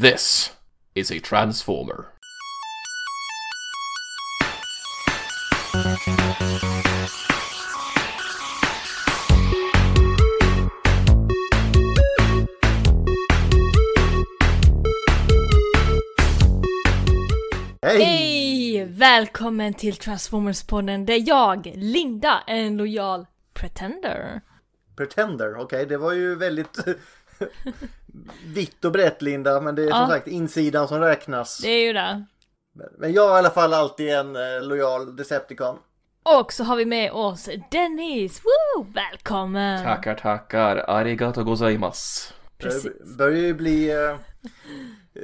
This is a transformer. Hej! Hej! Välkommen till Transformers-podden. Det är jag, Linda, en lojal pretender. Pretender, okej det var ju väldigt vitt och brett Linda, men det är som Ja. sagt insidan som räknas. Det är ju det. Men jag är i alla fall alltid en eh, lojal Decepticon. Och så har vi med oss Dennis. Woo! Välkommen! Tackar, tackar. Arigato gozaimasu. Precis. Det börjar ju bli eh,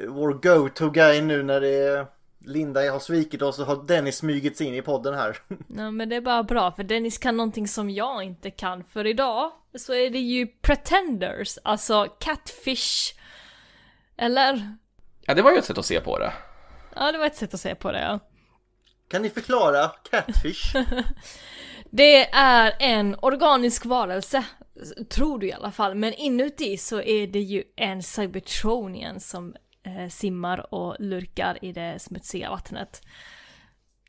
vår go-to guy nu när det är Linda har svikit oss och har Dennis smugit sig in i podden här. Ja, men det är bara bra för Dennis kan någonting som jag inte kan. För idag så är det ju pretenders, alltså catfish. Eller? Ja, det var ju ett sätt att se på det. Ja, det var ett sätt att se på det ja. Kan ni förklara Catfish? Det är en organisk varelse, tror du i alla fall, men inuti så är det ju en Cybertronian som eh, simmar och lurkar i det smutsiga vattnet.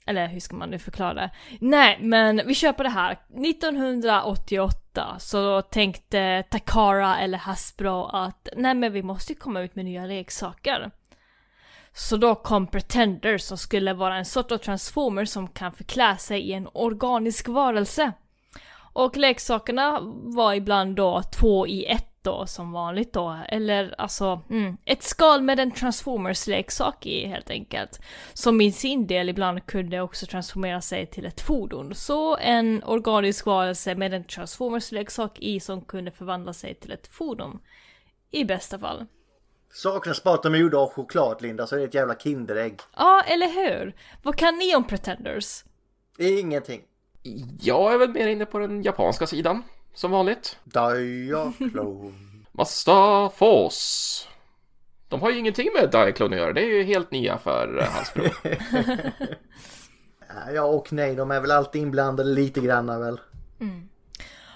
Eller hur ska man nu förklara det? Nej, men vi kör på det här. 1988 så tänkte Takara eller Hasbro att nej men vi måste ju komma ut med nya leksaker. Så då kom Pretender som skulle vara en sort av transformer som kan förklä sig i en organisk varelse. Och leksakerna var ibland då två i ett då som vanligt då, eller alltså mm, ett skal med en transformers leksak i helt enkelt. Som i sin del ibland kunde också transformera sig till ett fordon. Så en organisk varelse med en transformers leksak i som kunde förvandla sig till ett fordon. I bästa fall. Saknas bara att de är gjorda av choklad Linda, så är det ett jävla Kinderägg. Ja, eller hur? Vad kan ni om Pretenders? Ingenting. Jag är väl mer inne på den japanska sidan, som vanligt. Diaclone. Masta Force. De har ju ingenting med Diaclone att göra, det är ju helt nya för eh, hans prov. Ja och nej, de är väl alltid inblandade lite granna väl.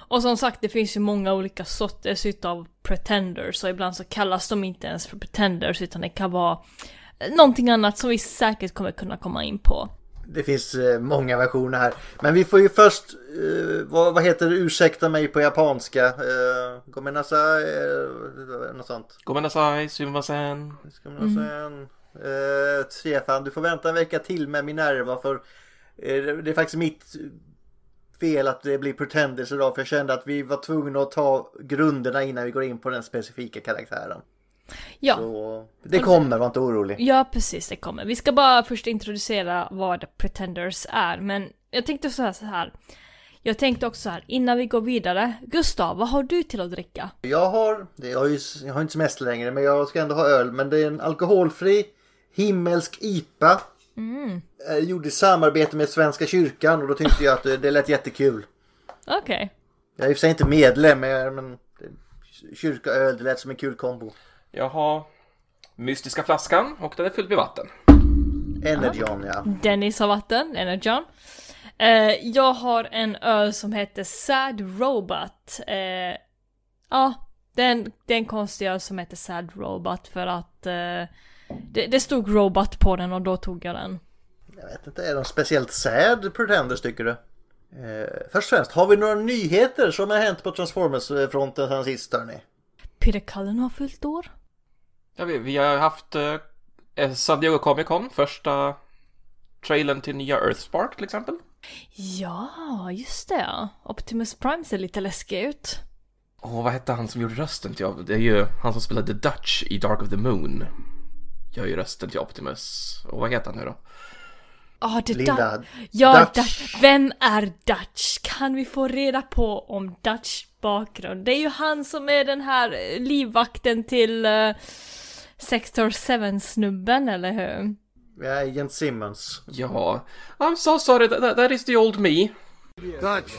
Och som sagt, det finns ju många olika sorters utav pretenders och ibland så kallas de inte ens för pretenders utan det kan vara någonting annat som vi säkert kommer kunna komma in på. Det finns eh, många versioner här. Men vi får ju först, eh, vad, vad heter det, ursäkta mig på japanska. Eh, Gomenasai, eh, något sånt. Gomenasai, sumimasen. Ska man säga. Eh, Stefan, du får vänta en vecka till med Minerva för eh, det är faktiskt mitt fel att det blir Pretenders idag för jag kände att vi var tvungna att ta grunderna innan vi går in på den specifika karaktären. Ja, Så det kommer, var inte orolig. ja precis det kommer. Vi ska bara först introducera vad pretenders är, men jag tänkte så här, så här. Jag tänkte också så här, innan vi går vidare. Gustav, vad har du till att dricka? Jag har, jag har, ju, jag har inte semester längre men jag ska ändå ha öl. Men det är en alkoholfri himmelsk IPA. Eh, Gjord i samarbete med Svenska kyrkan och då tyckte jag att det, det lät jättekul. Okej. Jag är i och för sig inte medlem men, kyrka och öl det lät som en kul kombo. Jag har mystiska flaskan och den är fylld med vatten. Energon ja. Dennis har vatten, Energon. Eh, jag har en öl som heter Sad Robot. Eh, ja, det är, en, det är en konstig öl som heter Sad Robot för att eh, det, det stod Robot på den och då tog jag den. Jag vet inte, är de speciellt sad Pretenders tycker du? Eh, först och främst, har vi några nyheter som har hänt på Transformers-fronten sen sist hörni? Peter Cullen har fyllt år. Ja, vi, vi har haft eh, San Diego Comic Con, första trailern till nya Earthspark till exempel. Ja, just det ja. Optimus Prime ser lite läskig ut. Åh, vad hette han som gjorde rösten till Det är ju han som spelade Dutch i Dark of the Moon. Gör ju rösten till Optimus. Och vad heter han nu då? Ja, det Linda, där. Ja, Dutch. Dutch. Vem är Dutch? Kan vi få reda på om Dutch bakgrund? Det är ju han som är den här eh, livvakten till uh, Sector 7-snubben, eller hur? Ja, Agent Simmons. Ja, I'm so sorry, that, that is the old me. Dutch,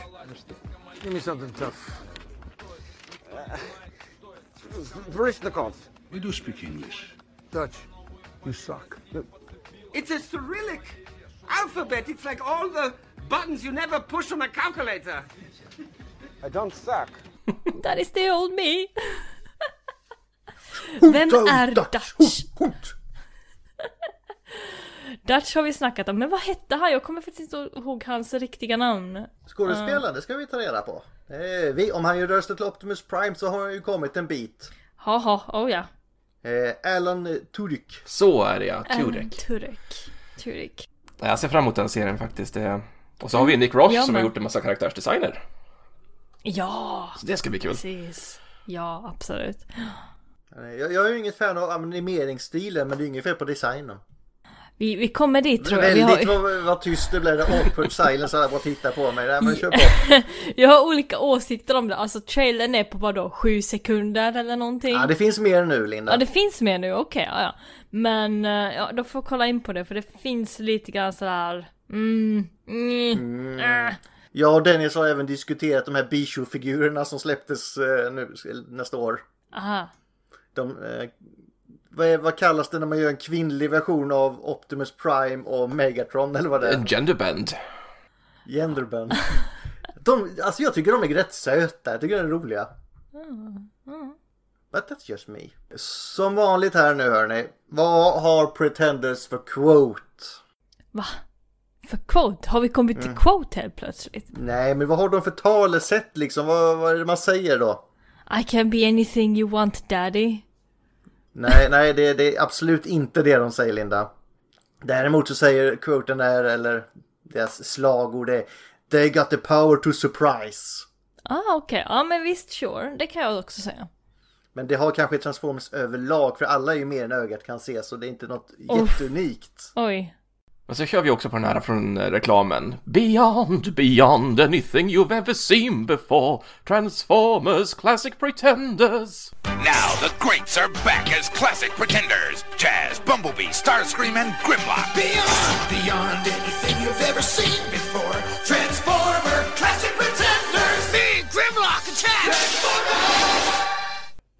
give me something tough. Barishnikov. We do speak English. Dutch, you suck. It's a Cyrillic alphabet. It's like all the buttons you never push on a calculator. I don't suck. That is the old me. Vem är Dutch? Dutch har vi snackat om, men vad hette han? Jag kommer faktiskt inte ihåg hans riktiga namn. Skådespelaren, det ska vi ta reda på. Eh, vi, om han gör rösten till Optimus Prime så har han ju kommit en bit. Haha, oh ja. Eh, Alan Tudyk. Så är det ja, Alan Turek. Turek. Turek. Jag ser fram emot den serien faktiskt. Det- Och så har vi Nick Ross Jag som har gjort en massa karaktärsdesigner. Ja, Så det ska bli kul. precis. Ja, absolut. Jag, jag är ju inget fan av animeringsstilen men det är inget fel på designen. Vi, vi kommer dit tror jag. Väldigt har, vad, vad tyst det blev. Det awkward silence alla bara tittar på mig. Nej men kör på. jag har olika åsikter om det. Alltså trailern är på vadå, sju sekunder eller någonting? Ja, det finns mer nu Linda. Ja det finns mer nu, okej, ja, ja. Men eh, ja, då får jag kolla in på det för det finns lite grann sådär, mm, mm, äh. Jag och Dennis har även diskuterat de här Bishu-figurerna som släpptes eh, nu nästa år. aha. De, eh, vad, är, vad kallas det när man gör en kvinnlig version av Optimus Prime och Megatron eller vad det En är? genderbend. Genderbend. De, alltså jag tycker de är rätt söta. Jag tycker de är roliga. But that's just me. Som vanligt här nu hörni. Vad har Pretenders för quote? Va? För quote? Har vi kommit Mm. till quote helt plötsligt? Nej, men vad har de för talesätt liksom? Vad, vad är det man säger då? I can be anything you want daddy. Nej, nej, det, det är absolut inte det de säger Linda. Däremot så säger quoten där, eller deras slagord är They got the power to surprise. Ah okej, ja men visst sure, det kan jag också säga. Men det har kanske Transformers överlag, för alla är ju mer än ögat kan se, så det är inte något Uff. jätteunikt. Oj. Och så kör vi också på den här från eh, reklamen. Beyond, beyond anything you've ever seen before. Transformers Classic Pretenders. Now the greats are back as classic pretenders. Jazz, Bumblebee, Starscream, and Grimlock. Beyond, beyond anything you've ever seen before. Transformer, classic pretenders. Big Grimlock attack! Transformers!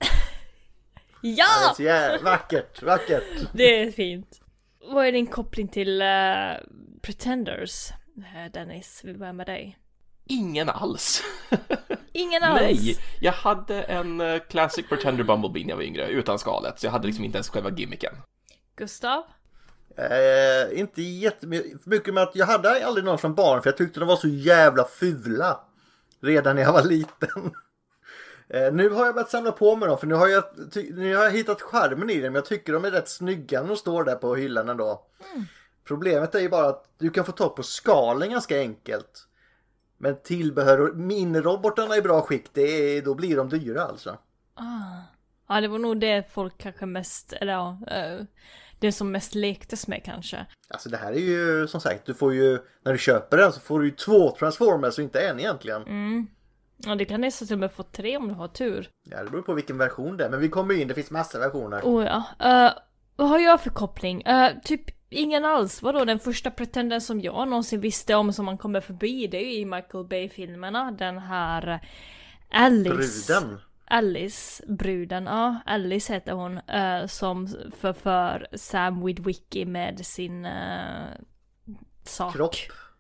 Ja! Så ja, vackert, vackert. Det är fint. Vad är din koppling till eh, Pretenders? Eh, Dennis, vi börjar med dig. Ingen alls. Ingen alls. Nej, jag hade en eh, Classic Pretender Bumblebee när jag var yngre, utan skalet. Så jag hade liksom inte ens själva gimmicken. Gustav? Eh, inte jättemycket att jag hade aldrig någon som barn, för jag tyckte de var så jävla fula. Redan när jag var liten. Eh, nu har jag börjat samla på mig dem, för nu har jag, nu har jag hittat charmen i dem. Jag tycker de är rätt snygga när de står där på hyllan ändå. Problemet är ju bara att du kan få tag på skalen ganska enkelt. Men tillbehör och minirobotarna i bra skick, det är, då blir de dyra alltså. Ja, det var nog det folk kanske mest, eller ja, eh, det som mest lektes med kanske. Alltså det här är ju som sagt, du får ju, när du köper den så får du ju två Transformers och inte en egentligen. Ja, det kan nästan till och med få tre om du har tur. Ja, det beror på vilken version det är, men vi kommer in, det finns massa versioner. Oh ja. Eh, vad har jag för koppling? Eh, typ ingen alls. Vadå, den första pretendern som jag någonsin visste om som man kommer förbi, det är ju i Michael Bay-filmerna. Den här Alice. Bruden. Alice, bruden, ja. Alice heter hon. eh, som förför Sam Witwicky med sin uh, sak. Kropp.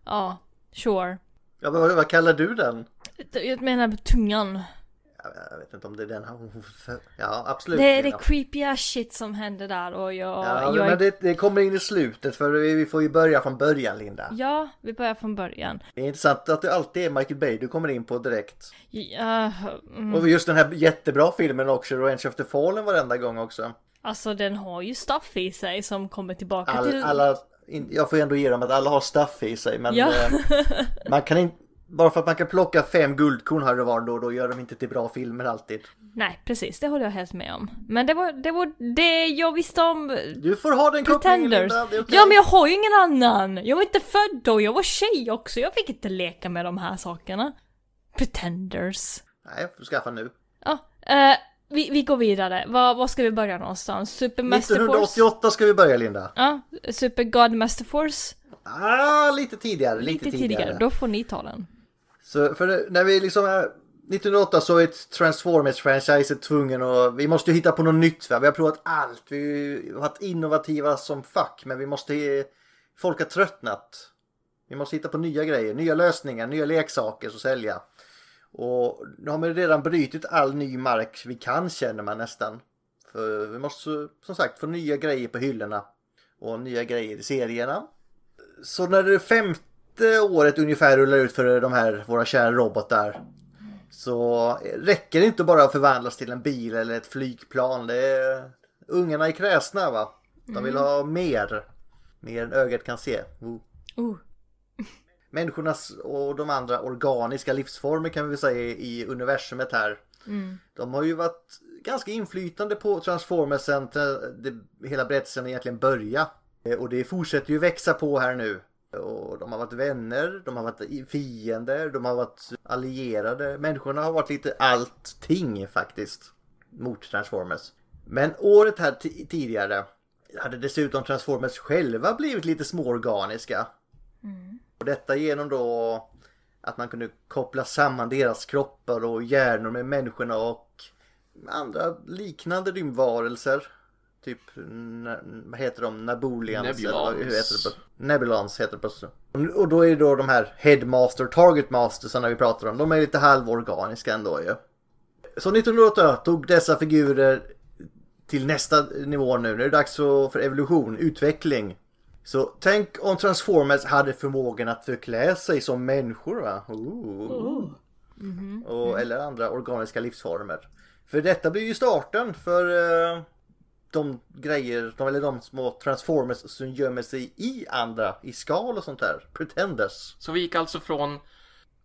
Ja, sure. Ja, vad, vad kallar du den? Jag menar tungan. Jag, vet inte om det är den. Ja, absolut. Det är det creepiga shit som händer där och jag... Ja, jag men det, det kommer in i slutet för vi, vi får ju börja från början Linda. Ja, vi börjar från början. Det är intressant att det alltid är Michael Bay du kommer in på direkt. Ja, mm, Och just den här jättebra filmen också, Revenge of the Fallen varenda gång också. alltså den har ju stuff i sig som kommer tillbaka All, till... alla, jag får ändå ge dem att alla har stuff i sig men Ja. eh, man kan inte, bara för att man kan plocka fem guldkorn här och var då, då gör de inte till bra filmer alltid. Nej, precis, det håller jag helt med om. Men det var det, var det jag visste om Du får ha den kopplingen Pretenders. Linda, okej. Ja, men jag har ju ingen annan! Jag var inte född då, jag var tjej också. Jag fick inte leka med de här sakerna. Pretenders. Nej, får skaffa nu. Ja, eh, vi, vi går vidare. Var, var ska vi börja någonstans? Super Master Force? 1988 ska vi börja Linda. Ja, Super God Master Force? Ah, lite tidigare, lite, Lite tidigare. Då får ni ta den. Så för när vi liksom är 1908 så är ett Transformers-franchise tvungen och vi måste ju hitta på något nytt. Va? Vi har provat allt. Vi har varit innovativa som fuck men vi måste... Folk har tröttnat. Vi måste hitta på nya grejer, nya lösningar, nya leksaker att sälja. Och nu har man redan brytit all ny mark vi kan känner man nästan. För vi måste som sagt få nya grejer på hyllorna. Och nya grejer i serierna. Så när det femte året ungefär rullar ut för de här våra kära robotar. Så räcker det inte bara att förvandlas till en bil eller ett flygplan. Det är... Ungarna är kräsna va. De vill ha mer. Mer än ögat kan se. Oh. Oh. Människornas och de andra organiska livsformer kan vi väl säga i universumet här. De har ju varit ganska inflytande på Transformers sen det, hela berättelsen egentligen började. Eh, Och det fortsätter ju växa på här nu. Och de har varit vänner, de har varit fiender, de har varit allierade. Människorna har varit lite allting faktiskt mot Transformers. Men året här ti- tidigare hade dessutom Transformers själva blivit lite småorganiska. Och detta genom då att man kunde koppla samman deras kroppar och hjärnor med människorna och andra liknande rymdvarelser. Typ, vad heter de? Nabulians? Nebulans. eller Hur heter det? Nebulans heter det på Och då är det då de här Headmaster, Targetmastersarna vi pratar om. De är lite halvorganiska ändå ju. Så 1988 tog dessa figurer till nästa nivå nu. Nu är det dags för evolution, utveckling. Så tänk om Transformers hade förmågan att förklä sig som människor va? Ooh. Och, eller andra organiska livsformer. För detta blir ju starten för eh, de grejer, de, eller de små Transformers som gömmer sig i andra, i skal och sånt där. Pretenders. Så vi gick alltså från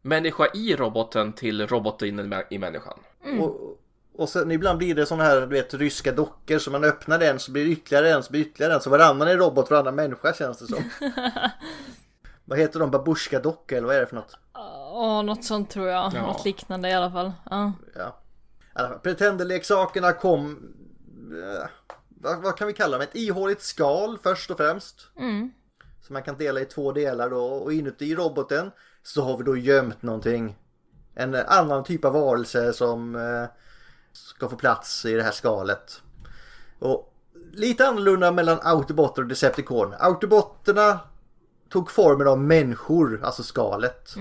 människa i roboten till roboten i- i människan. Och, och sen ibland blir det såna här du vet, ryska dockor så man öppnar en så blir det ytterligare en så blir det ytterligare en. Så varannan är robot varannan människa känns det som. vad heter de? Babushka-dockor eller vad är det för något? Åh, något sånt tror jag. Ja. Något liknande i alla fall. Ja. Ja. Pretender-leksakerna kom... Eh, vad, vad kan vi kalla dem? Ett ihåligt skal först och främst. Som man kan dela i två delar då. Och inuti roboten så har vi då gömt någonting. En annan typ av varelse som eh, ska få plats i det här skalet. Och lite annorlunda mellan Autobot och Decepticon. Autobotterna tog formen av människor, alltså skalet.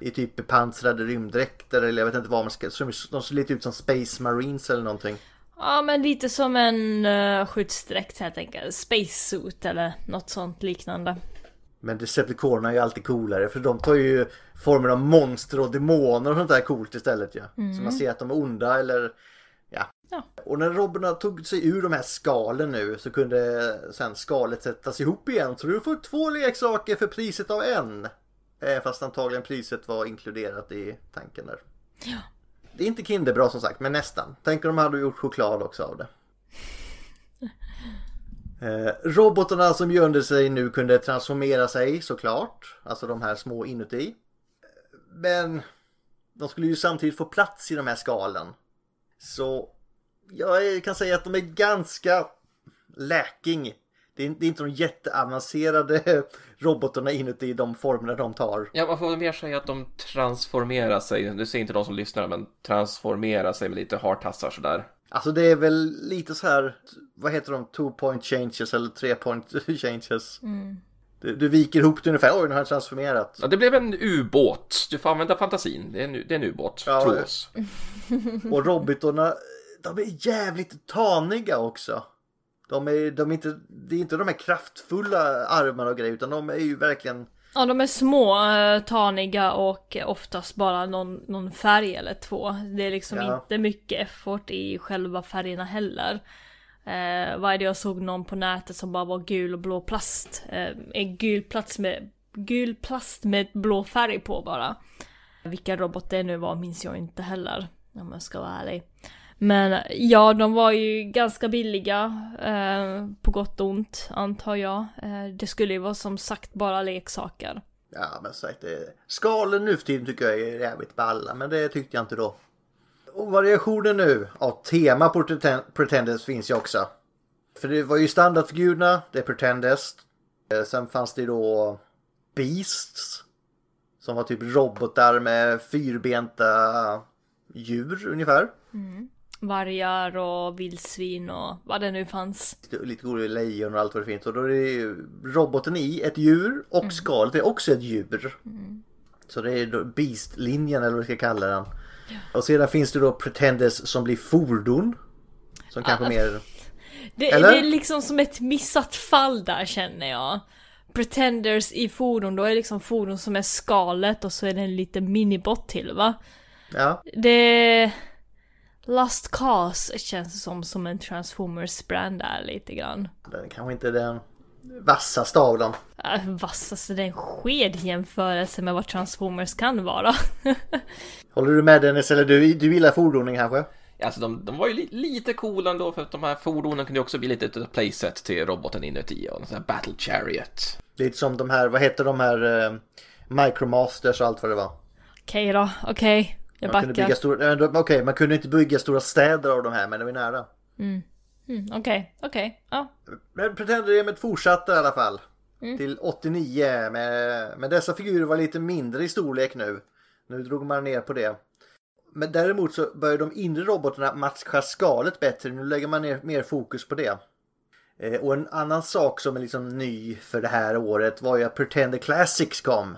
I typ bepansrade rymddräkter eller jag vet inte vad man ska... De ser lite ut som Space Marines eller någonting. ja, men lite som en uh, skyddsdräkt helt enkelt. Space suit eller något sånt liknande. Men Decepticonerna är ju alltid coolare för de tar ju formen av monster och demoner och sånt där coolt istället ju. Så man ser att de är onda eller ja. Ja. Och när robberna tog sig ur de här skalen nu så kunde sen skalet sättas ihop igen. Så du får två leksaker för priset av en. Eh, Fast antagligen priset var inkluderat i tanken där. Ja. Det är inte Kinderbra som sagt, men nästan. Tänk om de hade gjort choklad också av det. Eh, robotarna som gömde sig nu kunde transformera sig såklart. Alltså de här små inuti. Eh, men de skulle ju samtidigt få plats i de här skalen. Så jag kan säga att de är ganska läking. Det är, det är inte de jätteavancerade robotarna inuti de formerna de tar. Ja, man får väl mer säga att de transformerar sig. Du ser inte de som lyssnar, men transformerar sig med lite hartassar sådär. Alltså det är väl lite så här, vad heter de, two point changes eller tre point changes. Du, du viker ihop det ungefär, oj nu har jag transformerat. Ja, det blev en ubåt. Du får använda fantasin. Det är en, det är en ubåt. Ja, Tro oss. Och robotarna, de är jävligt taniga också. De är, de är inte, det är inte de här kraftfulla armarna och grejer utan de är ju verkligen Ja, de är små, eh, taniga och oftast bara någon, någon färg eller två. Det är liksom Ja. inte mycket effort i själva färgerna heller. Eh, vad är det jag såg någon på nätet som bara var gul och blå plast? Eh, en gul plast med, gul plast med blå färg på bara. Vilka robot det nu var minns jag inte heller, om jag ska vara ärlig. Men ja, de var ju ganska billiga, eh, på gott och ont antar jag. Eh, det skulle ju vara som sagt bara leksaker. Ja men sagt. Skalen nu för tiden tycker jag är jävligt balla men det tyckte jag inte då. Och variationen nu av tema på Preten- Pretenders finns ju också. För det var ju standardfigurerna, det är Pretenders. Eh, Sen fanns det då Beasts. Som var typ robotar med fyrbenta djur ungefär. Vargar och vildsvin och vad det nu fanns. lite roliga lejon och allt vad det finns. Och då är ju roboten i ett djur och skalet är också ett djur. Så det är Beast-linjen eller vad vi ska kalla den. Och sedan finns det då Pretenders som blir fordon. Som kanske Ah, mer... Det, Eller? det är liksom som ett missat fall där känner jag. Pretenders i fordon, då är det liksom fordon som är skalet och så är det en liten minibot till va? Ja, Det... Last Cause känns som, som en Transformers-brand där lite grann. den kanske inte är den vassaste av dem. Äh, vassaste det är en sked jämförelse med vad Transformers kan vara. Håller du med Dennis? Eller du, du gillar fordonen kanske? Alltså de, de var ju li, lite coola ändå för att de här fordonen kunde ju också bli lite ett playset till roboten inuti och en sån här battle chariot. Lite som de här, vad heter de här eh, Micromasters och allt vad det var. Okej då, okej. Jag Man kunde backar. bygga stora, eh, okej man kunde inte bygga stora städer av de här men det var nära. Mm, Okej, okej. Ja. Men Pretender-gamet fortsatte i alla fall. Till 89 med, men dessa figurer var lite mindre i storlek nu. Nu drog man ner på det. Men däremot så började de inre robotarna matcha skalet bättre. Nu lägger man ner mer fokus på det. Eh, och en annan sak som är liksom ny för det här året var ju att Pretender Classics kom.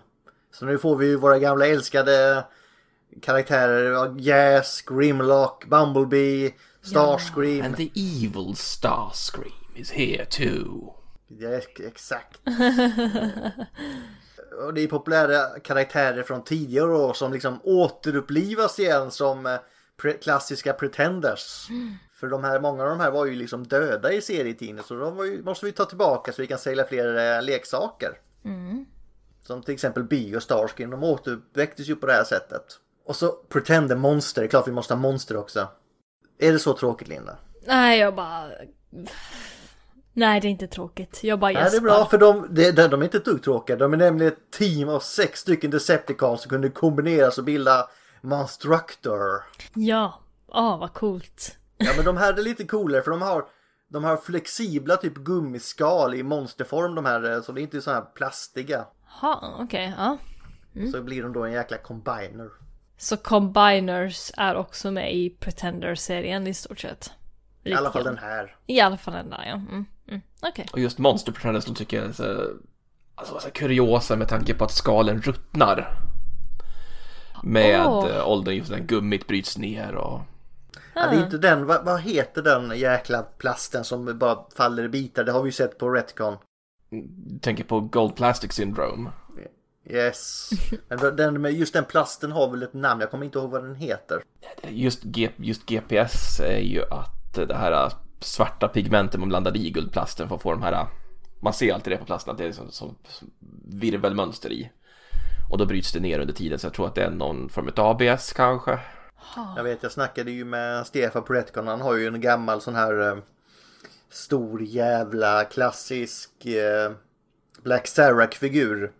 Så nu får vi ju våra gamla älskade karaktärer. Jazz, Grimlock, Bumblebee, Starscream. And the evil Starscream is here too. Ja, ex- exakt. och det är populära karaktärer från tidigare år som liksom återupplivas igen som eh, pre- klassiska pretenders. För de här, många av de här var ju liksom döda i serietidningen så de ju, måste vi ta tillbaka så vi kan sälja fler eh, leksaker. Som till exempel Bee och Starscream, de återuppväcktes ju på det här sättet. Och så Pretender Monster, det är klart vi måste ha monster också. Är det så tråkigt Linda? Nej, jag bara... Nej, det är inte tråkigt. Jag bara Nej, det är gäspar. bra för de, de, de, är inte ett dugg tråkiga. De är nämligen ett team av sex stycken Decepticons som kunde kombineras och bilda Monstructor. Ja. Åh, vad coolt. Ja men de här är lite coolare för de har de har flexibla typ gummiskal i monsterform de här så det är inte så här plastiga. Ha, okej, ja. Så blir de då en jäkla combiner. Så Combiners är också med i Pretender-serien i stort sett. I alla fall den här. I alla fall den där, ja. Mm, mm. Okej. Och just Monster Pretenders de tycker jag är så, alltså, så kuriosa med tanke på att skalen ruttnar. Med oh. åldern, just den gummit bryts ner och... Ja, det är inte den, vad, vad heter den jäkla plasten som bara faller i bitar? Det har vi ju sett på Retcon. Tänker på Gold Plastic Syndrome. Yes. Men den, just den plasten har väl ett namn, jag kommer inte ihåg vad den heter. Just, G, just GPS är ju att det här svarta pigmentet man blandar i guldplasten för att få de här Man ser alltid det på plasten att det är som, som virvelmönster i Och då bryts det ner under tiden så jag tror att det är någon form av ABS kanske Jag vet, jag snackade ju med Stefan på Retcon. Han har ju en gammal sån här eh, stor jävla klassisk eh, Black Sarac-figur.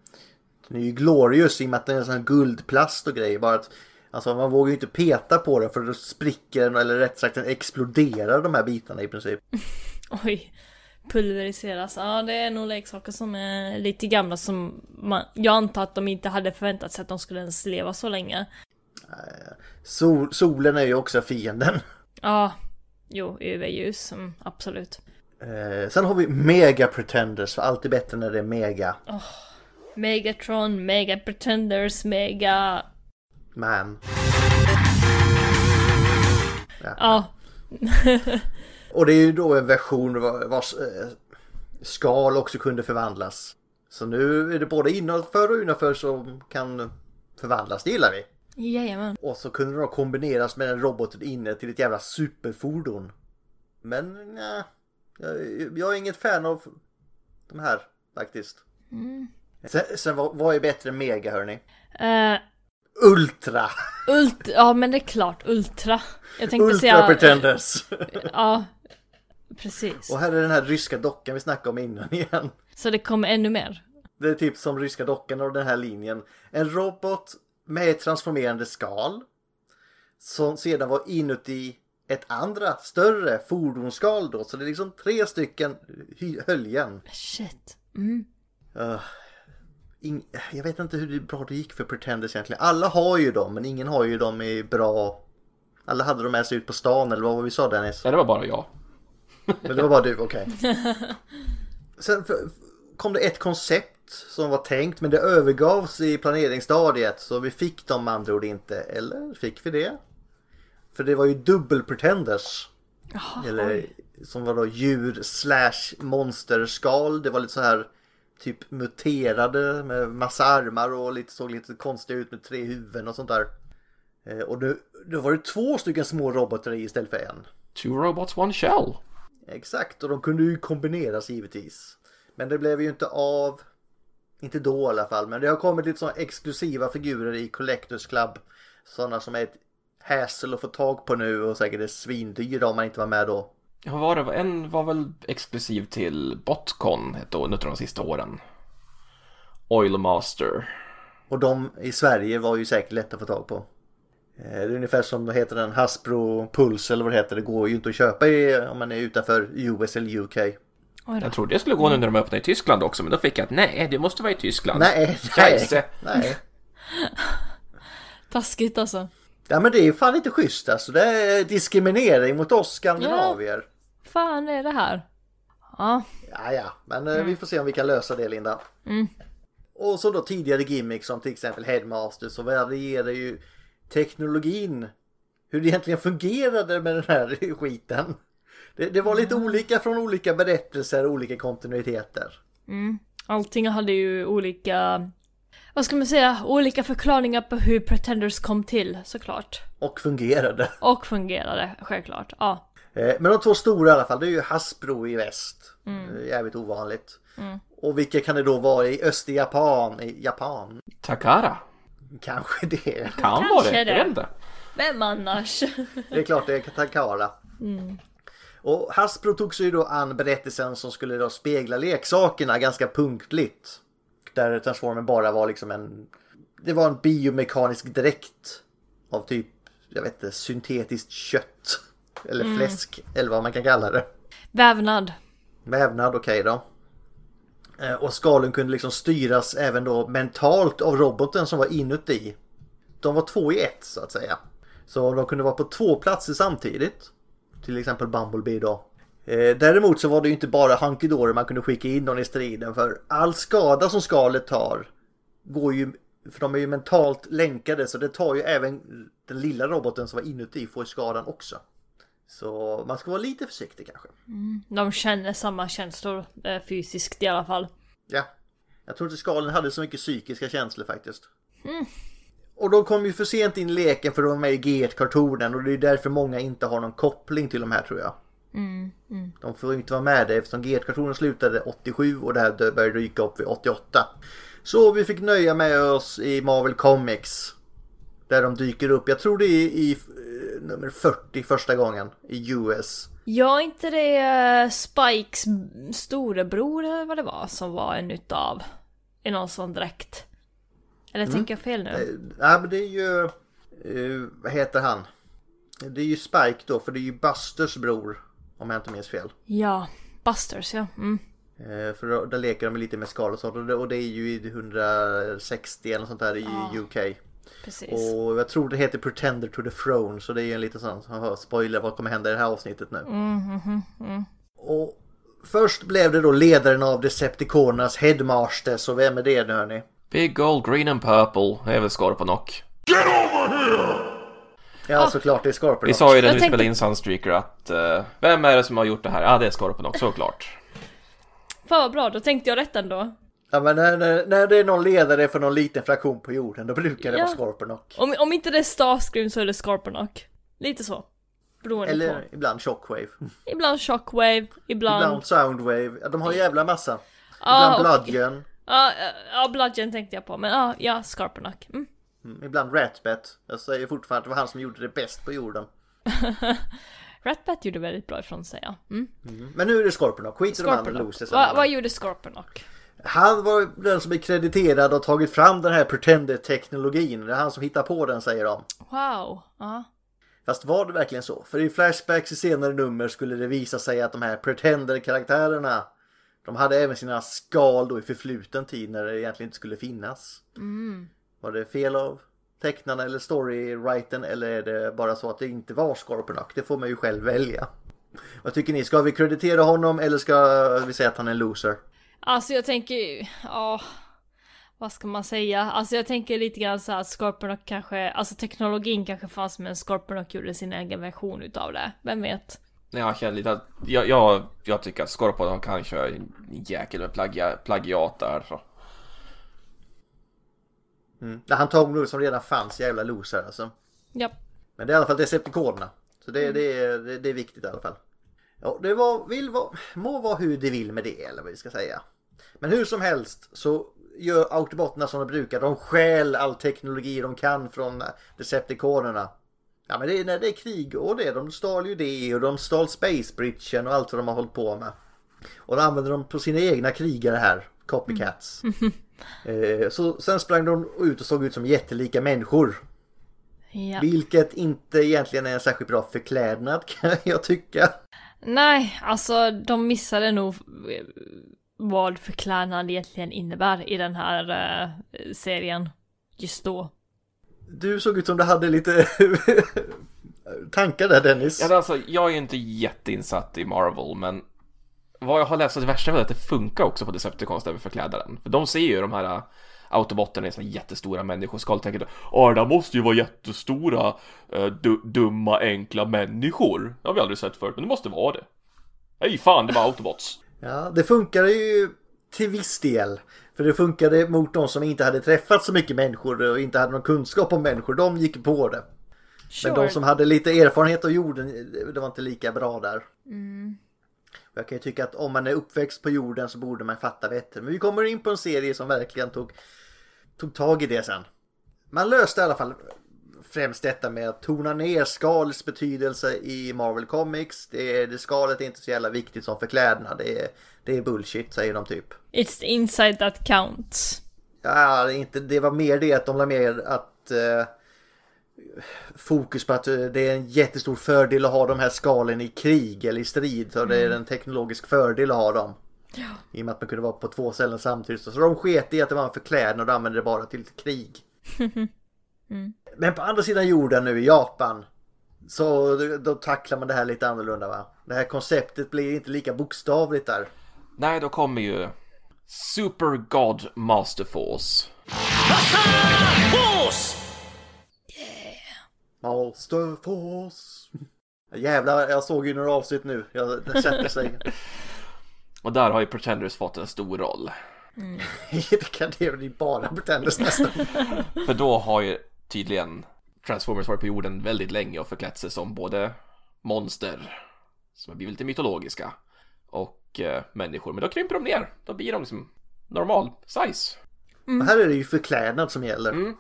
Den är ju glorious i och med att den är sån guldplast och grejer. Bara att, alltså man vågar ju inte peta på den för då spricker den, eller rätt sagt den exploderar de här bitarna i princip. Oj. Pulveriseras. Ja, det är nog leksaker som är lite gamla som man... Jag antar att de inte hade förväntat sig att de skulle ens leva så länge. Sol, solen är ju också fienden. Ja. Jo, UV-ljus. Mm, absolut. Eh, sen har vi Mega Pretenders, för allt är bättre när det är Mega. Megatron, Mega Pretenders, Mega... Man. Ja. Och det är ju då en version var- vars eh, skal också kunde förvandlas. Så nu är det både innanför och utanför som kan förvandlas, det gillar vi. Jajamän. Och så kunde de kombineras med den roboten inne till ett jävla superfordon. Men nej, jag, jag är inget fan av de här faktiskt. Sen, sen vad, vad är bättre än Mega hörni? Uh, Ultra! ult... Ja, men det är klart. Ultra. Jag tänkte Ultra säga... Pretenders! Ja. Precis. och här är den här ryska dockan vi snackade om innan igen. Så det kommer ännu mer. Det är typ som ryska dockan och den här linjen. En robot med ett transformerande skal. Som sedan var inuti ett andra större fordonsskal då. Så det är liksom tre stycken höljen. Shit. Mm. Uh, ing- jag vet inte hur det bra det gick för Pretenders egentligen. Alla har ju dem men ingen har ju dem i bra... Alla hade dem med sig ut på stan eller vad var vi sa Dennis? Nej det var bara jag Men det var bara du, okej. Sen för, kom det ett koncept som var tänkt men det övergavs i planeringsstadiet så vi fick dem med andra ord inte. Eller fick vi det? För det var ju dubbel pretenders. Eller som var då djur slash monsterskal. Det var lite så här typ muterade med massa armar och lite, såg lite konstiga ut med tre huvuden och sånt där. Eh, Och nu, då var det två stycken små robotar i istället för en. Two robots, one shell. Exakt, och de kunde ju kombineras givetvis. Men det blev ju inte av. Inte då i alla fall, men det har kommit lite sådana exklusiva figurer i Collectors Club. Sådana som är ett hassle att få tag på nu och säkert är svindyra om man inte var med då. Ja, vad var det? En var väl exklusiv till Botcon ett år, något av de sista åren. Oilmaster. Och de i Sverige var ju säkert lätta att få tag på. Eh, Det är ungefär som vad heter den Hasbro Pulse eller vad det heter. Det går ju inte att köpa i, om man är utanför US eller UK. Jag trodde det skulle gå nu när de öppnade i Tyskland också, men då fick jag att nej, det måste vara i Tyskland. Nej, nej, nej. Taskigt alltså. Ja men det är ju fan inte schysst alltså. Det är diskriminering mot oss skandinavier. Fan är det här? Ja, Ja, ja, men eh, vi får se om vi kan lösa det Linda. Och så då tidigare gimmicks som till exempel Headmaster så varierar ju teknologin. Hur det egentligen fungerade med den här skiten. Det, det var lite olika från olika berättelser och olika kontinuiteter. allting hade ju olika, vad ska man säga, olika förklaringar på hur Pretenders kom till såklart. Och fungerade. Och fungerade, självklart. Ja. Eh, Men de två stora i alla fall det är ju Hasbro i väst. Det är Jävligt ovanligt. Och vilka kan det då vara i öst i Japan? I Japan? Takara. Kanske det. Kan vara Kanske det, det. inte. Vem annars? Det är klart det är Takara. Och Hasbro tog sig ju då an berättelsen som skulle då spegla leksakerna ganska punktligt. Där Transformer bara var liksom en... Det var en biomekanisk dräkt. Av typ, jag vet inte, syntetiskt kött. Eller fläsk, eller vad man kan kalla det. Vävnad. Vävnad, okej då. Eh, Och skalen kunde liksom styras även då mentalt av roboten som var inuti. De var två i ett så att säga. Så de kunde vara på två platser samtidigt. Till exempel Bumblebee då. Eh, Däremot så var det ju inte bara Hunky man kunde skicka in någon i striden för all skada som skalet tar går ju, för de är ju mentalt länkade så det tar ju även den lilla roboten som var inuti får skadan också. Så man ska vara lite försiktig kanske. De känner samma känslor eh, fysiskt i alla fall. Ja. Jag tror inte skalen hade så mycket psykiska känslor faktiskt. Och de kom ju för sent in i leken för de var med i G1-kartonen och det är därför många inte har någon koppling till de här tror jag. De får inte vara med det eftersom G1-kartonen slutade 87 och det här började dyka upp vid 88. Så vi fick nöja med oss i Marvel Comics. Där de dyker upp, jag tror det är i eh, nummer 40 första gången i US. Ja, inte det eh, Spikes storebror eller vad det var som var en utav i någon sån dräkt? Eller tänker jag fel nu? Eh, Ja men det är ju, eh, vad heter han? Det är ju Spike då för det är ju Busters bror. Om jag inte minns fel. Ja, Busters ja. Mm. Eh, för då, där leker de lite med skal och sånt och det, är ju i 160 eller sånt där i UK. Precis. Och jag tror det heter Pretender to the Throne så det är ju en liten sån spoiler vad kommer hända i det här avsnittet nu. Och först blev det då ledaren av Decepticonernas Headmaster så vem är det nu hörni? Big Gold, Green and Purple. Det är väl Scorponok. Ja såklart det är Scorpion. Vi sa ju när Jag vi tänkte- spelade in Sunstreaker att eh, vem är det som har gjort det här? Ja, det är Scorponok, såklart. Fan vad bra, då tänkte jag rätt ändå. Ja men när, när, när det är någon ledare för någon liten fraktion på jorden då brukar det Ja. vara Scorponok. Om, om inte det är Starscream så är det Scorponok. Lite så. Beroende Eller på. ibland Shockwave. Ibland Shockwave, ibland... Ibland Soundwave. Ja, de har en jävla massa. Ja, Ibland Bludgeon. Ja, ja, ja, Bludgeon tänkte jag på, men ja, ja, Scorponok. Mm. Mm, Ibland Ratbat. Jag säger fortfarande att det var han som gjorde det bäst på jorden. Ratbat gjorde väldigt bra ifrån sig, ja. Mm. Men nu är det Scorponok. Skit i de andra losers. Va, vad gjorde Scorponok? Han var den som är krediterad och tagit fram den här Pretender-teknologin. Det är han som hittar på den säger de. Wow. Ja. Fast var det verkligen så? För i Flashbacks i senare nummer skulle det visa sig att de här Pretender-karaktärerna de hade även sina skal då i förfluten tid när det egentligen inte skulle finnas. Var det fel av tecknarna eller storywriten eller är det bara så att det inte var Scorponok? Det får man ju själv välja. Vad tycker ni? Ska vi kreditera honom eller ska vi säga att han är en loser? Alltså jag tänker ju, ja... Vad ska man säga? Alltså jag tänker lite grann så att Scorponok kanske, alltså teknologin kanske fanns men Scorponok gjorde sin egen version utav det. Vem vet? Jag känner lite att, jag, jag, jag tycker att Scorpio de kan köra en jäkel med plagia, plagiat där så. Mm. Han tog nog som redan fanns, jävla loser alltså. Japp. Men det är i alla fall Decepticonerna. Så det, det, är, det, det är viktigt i alla fall. Ja, det var, vill vara, må vara hur det vill med det eller vad vi ska säga. Men hur som helst så gör Autobotterna som de brukar. De stjäl all teknologi de kan från Decepticonerna. Ja men det är när det är krig och det. De stal ju det och de stal Space Bridgen och allt vad de har hållit på med. Och då använder de på sina egna krigare här. Copycats. eh, så sen sprang de ut och såg ut som jättelika människor. Ja. Vilket inte egentligen är en särskilt bra förklädnad kan jag tycka. Nej, alltså de missade nog eh, vad förklädnad egentligen innebär i den här eh, serien. Just då. Du såg ut som du hade lite tankar där Dennis. Ja, alltså, jag är ju inte jätteinsatt i Marvel, men vad jag har läst, så det värsta är väl att det funkar också på Decepticons där med förklädaren. För de ser ju de här äh, autobotterna i såna jättestora människoskal tänker ja, de måste ju vara jättestora, äh, du, dumma, enkla människor. Det har vi aldrig sett förut, men det måste vara det. Nej, fan, det var autobots. Ja, det funkade ju till viss del. För det funkade mot de som inte hade träffat så mycket människor och inte hade någon kunskap om människor. De gick på det. Men de som hade lite erfarenhet av jorden, det var inte lika bra där. Och Jag kan ju tycka att om man är uppväxt på jorden så borde man fatta bättre. Men vi kommer in på en serie som verkligen tog, tog tag i det sen. Man löste i alla fall främst detta med att tona ner skalets betydelse i Marvel Comics. Det, det skalet är inte så jävla viktigt som förklädnad. Det är, det är bullshit säger de typ. It's the inside that counts. Ja, inte, det var mer det att de la mer att eh, fokus på att eh, det är en jättestor fördel att ha de här skalen i krig eller i strid. Så det är en teknologisk fördel att ha dem. I och med att man kunde vara på två ställen samtidigt. Så de sket i att det var en förklädnad och använde det bara till krig. Men på andra sidan jorden nu i Japan. Så då, tacklar man det här lite annorlunda va. Det här konceptet blir inte lika bokstavligt där. Nej, då kommer ju Super God Master Force. Master Force. Jävlar, jag såg ju några avsnitt nu. Jag, sätter sig. Och där har ju Pretenders fått en stor roll. det kan det bli bara Pretenders nästan. För då har ju tydligen Transformers varit på jorden väldigt länge och förklätt sig som både monster, som har blivit lite mytologiska, och eh, människor. Men då krymper de ner. Då blir de liksom normal size. Och Här är det ju förklädnad som gäller.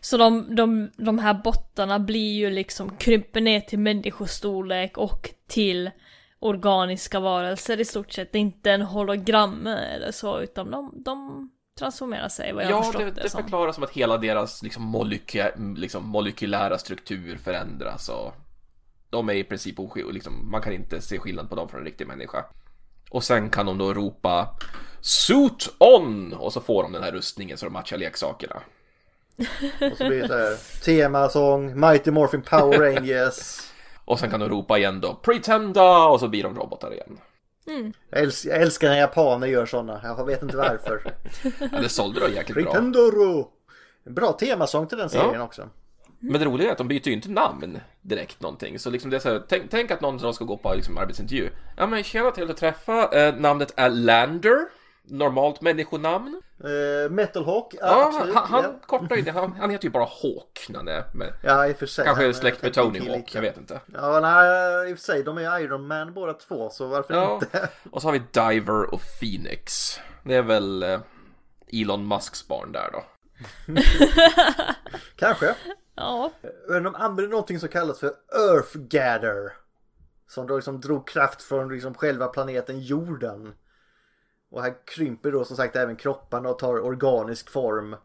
Så de, de, de här bottarna blir ju liksom, krymper ner till människostorlek och till organiska varelser i stort sett. Det är inte en hologram eller så, utan de, de transformerar sig vad jag Ja, förstått det, det, det som. förklaras som att hela deras liksom, moleky- liksom, molekylära struktur förändras och de är i princip oskild, liksom, man kan inte se skillnad på dem från en riktig människa. Och sen kan de då ropa Suit on! Och så får de den här rustningen så de matchar leksakerna. Och så blir det så här temasång, Mighty Morphin Power Rangers. Och sen kan de ropa igen då Pretenda! Och så blir de robotar igen. Jag älskar, jag älskar när japaner gör sådana. Jag vet inte varför. Ja, det sålde då jäkligt bra. Pretendoro! En bra temasång till den serien Ja. också. Men det roliga är att de byter ju inte namn direkt någonting. Så liksom det är så här, tänk, tänk att någon som ska gå på liksom, arbetsintervju. Ja men tjena, trevligt att träffa. Eh, namnet är Lander. Normalt människonamn. Uh, Metal Hawk, ja, Ja, absolut. han, han ja. kortar ju det. Han, han heter ju bara Hawk när han är med. ja, i och för sig. Kanske är Han, släkt med jag Tony Hawk, lite. jag vet inte. Ja, nej, i och för sig. De är Iron Man båda två, så varför Ja. inte? Och så har vi Diver och Phoenix. Det är väl eh, Elon Musks barn där då. Kanske. Ja, Men de använder någonting som kallas för Earthgather. Som då liksom drog kraft från liksom själva planeten jorden. Och här krymper då som sagt även kropparna och tar organisk form.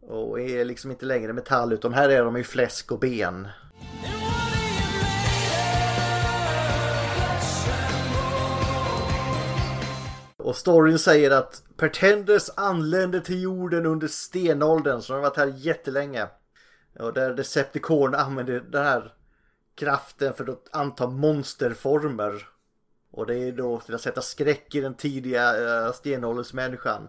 Och är liksom inte längre metall utan här är de ju fläsk och ben. Och storyn säger att Pretenders anlände till jorden under stenåldern så de har varit här jättelänge. Och där Decepticon använder den här kraften för att anta monsterformer. Och det är då till att sätta skräck i den tidiga uh, stenåldersmänniskan.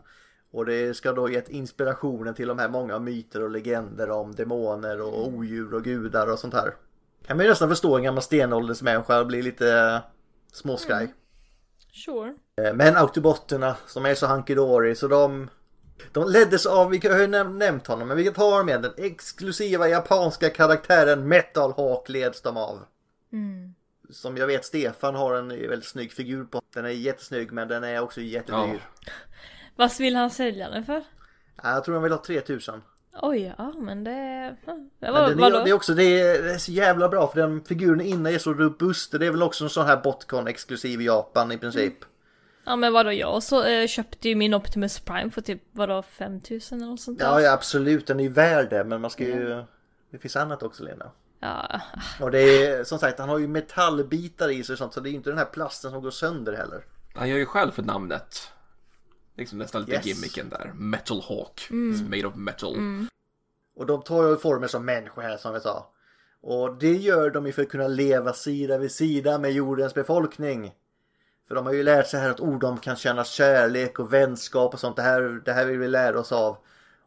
Och det ska då gett inspirationen till de här många myter och legender om demoner och odjur och gudar och sånt här. Kan man ju nästan förstå en gammal stenåldersmänniska bli lite eh, småskraj. Sure. Eh, Men Autobotterna som är så hunky så de de leddes av, vi har ju näm- nämnt honom, men vi kan ta med den exklusiva japanska karaktären Metal Hawk leds de av. Som jag vet Stefan har en väldigt snygg figur på. Den är jättesnygg men den är också jättedyr. Vad vill han sälja den för? Ja, Jag tror han vill ha 3000. Oj, ja men det... Ja, Men vad, den är, vadå? det är också det är, det är så jävla bra för den figuren inne är så robust. Det är väl också en sån här Botcon exklusiv i Japan i princip. Ja men vadå, jag så, eh, köpte ju min Optimus Prime för typ, vadå, 5000 eller något sånt där? Ja, ja absolut den är ju värd det men man ska ju... Det finns annat också Lena. Ja, Och det är som sagt han har ju metallbitar i sig och sånt så det är ju inte den här plasten som går sönder heller. Han gör ju själv för namnet. Liksom nästan lite Yes. gimmicken där. Metal Hawk. It's made of metal. Och de tar ju former som människor här som vi sa. Och det gör de ju för att kunna leva sida vid sida med jordens befolkning. För de har ju lärt sig här att ord de kan känna kärlek och vänskap och sånt. Det här, det här vill vi lära oss av.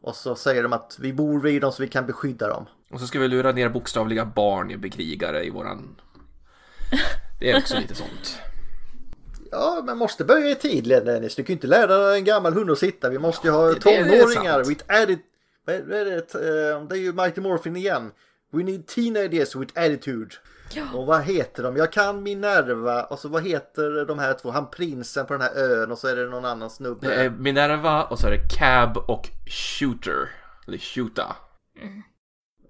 Och så säger de att vi bor vid dem så vi kan beskydda dem. Och så ska vi lura ner bokstavliga barn i bekrigare i våran... Det är också lite sånt. Ja, man måste börja i tid Dennis. Du kan ju inte lära en gammal hund att sitta. Vi måste ju ha det- det är tonåringar. With added... Det? Eh, Det är ju Mighty Morphin igen. We need teenagers with attitude. Och vad heter de? Jag kan Minerva och så vad heter de här två? Han prinsen på den här ön och så är det någon annan snubbe. Det är Minerva och så är det Cab och Shooter. Eller Shoota.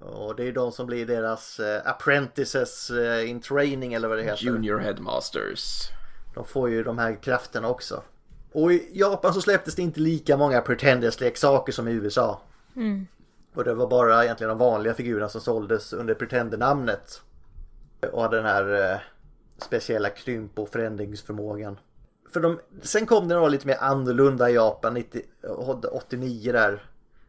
Och det är de som blir deras eh, apprentices eh, in training eller vad det heter. Junior Headmasters. De får ju de här krafterna också. Och i Japan så släpptes det inte lika många Pretenders-leksaker som i USA. Och det var bara egentligen de vanliga figurerna som såldes under Pretender-namnet. Och hade den här eh, speciella krymp och förändringsförmågan. För de, sen kom det några lite mer annorlunda i Japan, 90, 89 där.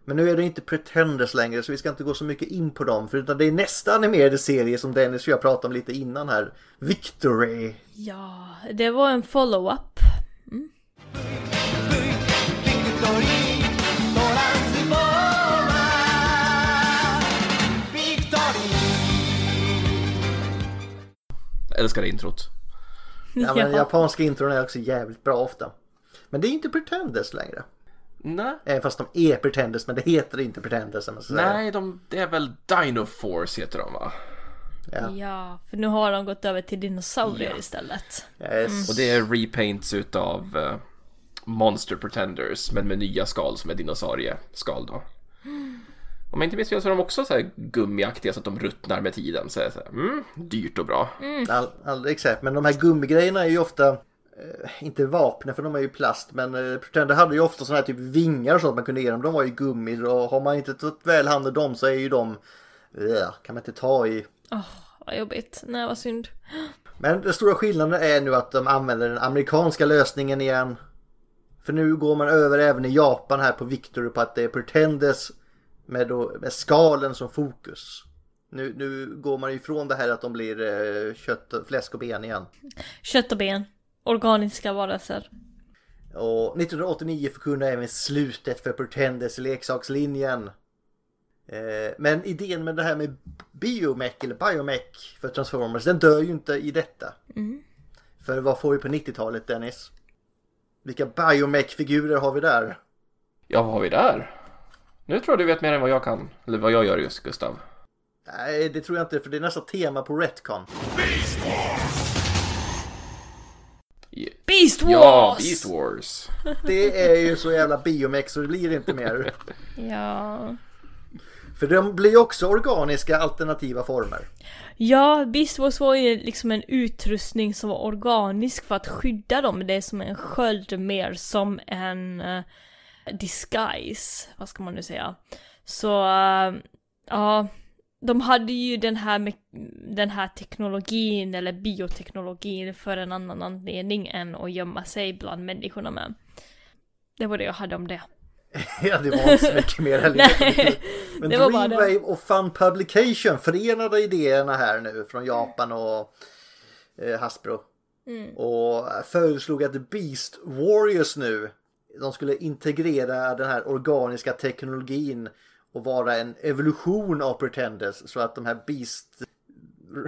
Men nu är det inte Pretenders längre så vi ska inte gå så mycket in på dem. För utan det är nästa animerade serie som Dennis och jag pratade om lite innan här. Victory. ja, det var en follow-up. Jag älskar introt. Ja, men Ja. japanska intron är också jävligt bra ofta. Men det är inte Pretenders längre. Nej. Även fast de är Pretenders, men det heter inte Pretenders. Nej, de, det är väl Dino Force heter de va? Ja. Ja, för nu har de gått över till dinosaurier Ja. istället. Yes. Och det är repaints utav eh, Monster Pretenders men med nya skal som är dinosaurieskal då. Om jag inte minns fel så är de också så här gummiaktiga så att de ruttnar med tiden. Så så här, mm, dyrt och bra. All, all, exakt, men de här gummigrejerna är ju ofta eh, inte vapen för de är ju plast men eh, Pretender hade ju ofta sådana här typ vingar och sånt man kunde ge dem. De var ju gummi och har man inte tagit väl hand om dem så är ju de eh, kan man inte ta i. Vad jobbigt. Nej, vad synd. Men den stora skillnaden är nu att de använder den amerikanska lösningen igen. För nu går man över även i Japan här på Victory på att det är Pretenders med, då, med skalen som fokus. Nu, nu går man ifrån det här att de blir eh, kött, fläsk och ben igen. Kött och ben. Organiska varelser. Och 1989 förkunnar även slutet för Pretenders leksakslinjen. Eh, Men idén med det här med biomech eller biomech för Transformers den dör ju inte i detta. För vad får vi på 90-talet Dennis? Vilka biomech-figurer har vi där? Ja, vad har vi där? Nu tror jag du vet mer än vad jag kan. Eller vad jag gör just Gustav. Nej, det tror jag inte för det är nästan tema på Retcon. Beast Wars! Ja, Beast Wars. Det är ju så jävla biomech så det blir inte mer. Ja. För de blir ju också organiska alternativa former. Ja, Beast Wars var ju liksom en utrustning som var organisk för att skydda dem. Det är som en sköld mer som en eh, disguise, vad ska man nu säga. Så, eh, ja, de hade ju den här, den här teknologin eller bioteknologin för en annan anledning än att gömma sig bland människorna med. Det var det jag hade om det. Ja, det var inte så mycket mer heller. Men. Dreamwave och Fun Publication förenade idéerna här nu från Japan och eh, Hasbro. Mm. Och föreslog att Beast Warriors nu, de skulle integrera den här organiska teknologin och vara en evolution av Pretenders så att de här Beast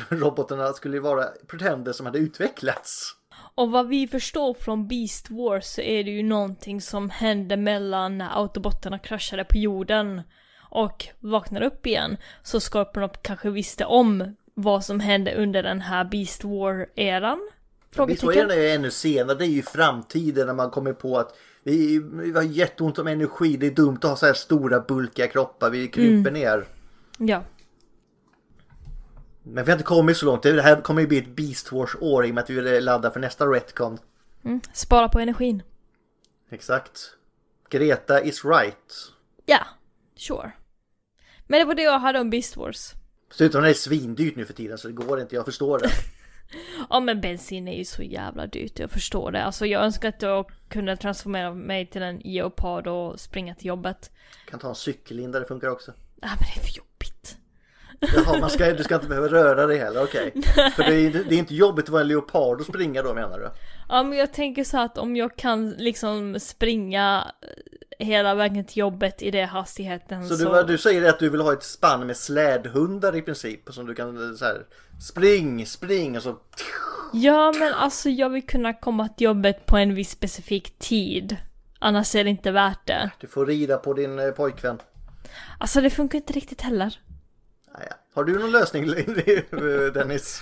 robotarna skulle vara pretender som hade utvecklats. Och vad vi förstår från Beast Wars så är det ju någonting som hände mellan när autobotterna kraschade på jorden och vaknade upp igen. Så Scorpion kanske visste om vad som hände under den här Beast War-eran? Beast-War-eran är ju ännu senare, det är ju framtiden när man kommer på att vi, vi har jätteont om energi, det är dumt att ha så här stora bulkiga kroppar, vi krymper ner. Ja. Men vi har inte kommit så långt, det här kommer ju bli ett Beast Wars-år i och med att vi vill ladda för nästa Retcon. Mm. Spara på energin. Exakt. Greta is right. Ja, sure. Men det var det jag hade om Beast Wars. Dessutom är det svindyrt nu för tiden så det går inte, jag förstår det. Ja men bensin är ju så jävla dyrt, jag förstår det. Alltså jag önskar att jag kunde transformera mig till en geopard och springa till jobbet. Kan ta en cykellinda, det funkar också. Ja men det är för jobbigt. Jaha, man ska, du ska inte behöva röra dig heller, okej. Okay. För det är, det är inte jobbigt att vara en leopard och springa då menar du? Ja men jag tänker så att om jag kan liksom springa hela vägen till jobbet i det hastigheten så... Så du, vad du säger att du vill ha ett spann med slädhundar i princip som du kan så här spring, spring och så... Ja men alltså jag vill kunna komma till jobbet på en viss specifik tid. Annars är det inte värt det. Du får rida på din eh, pojkvän. Alltså det funkar inte riktigt heller. Naja. Har du någon lösning Dennis?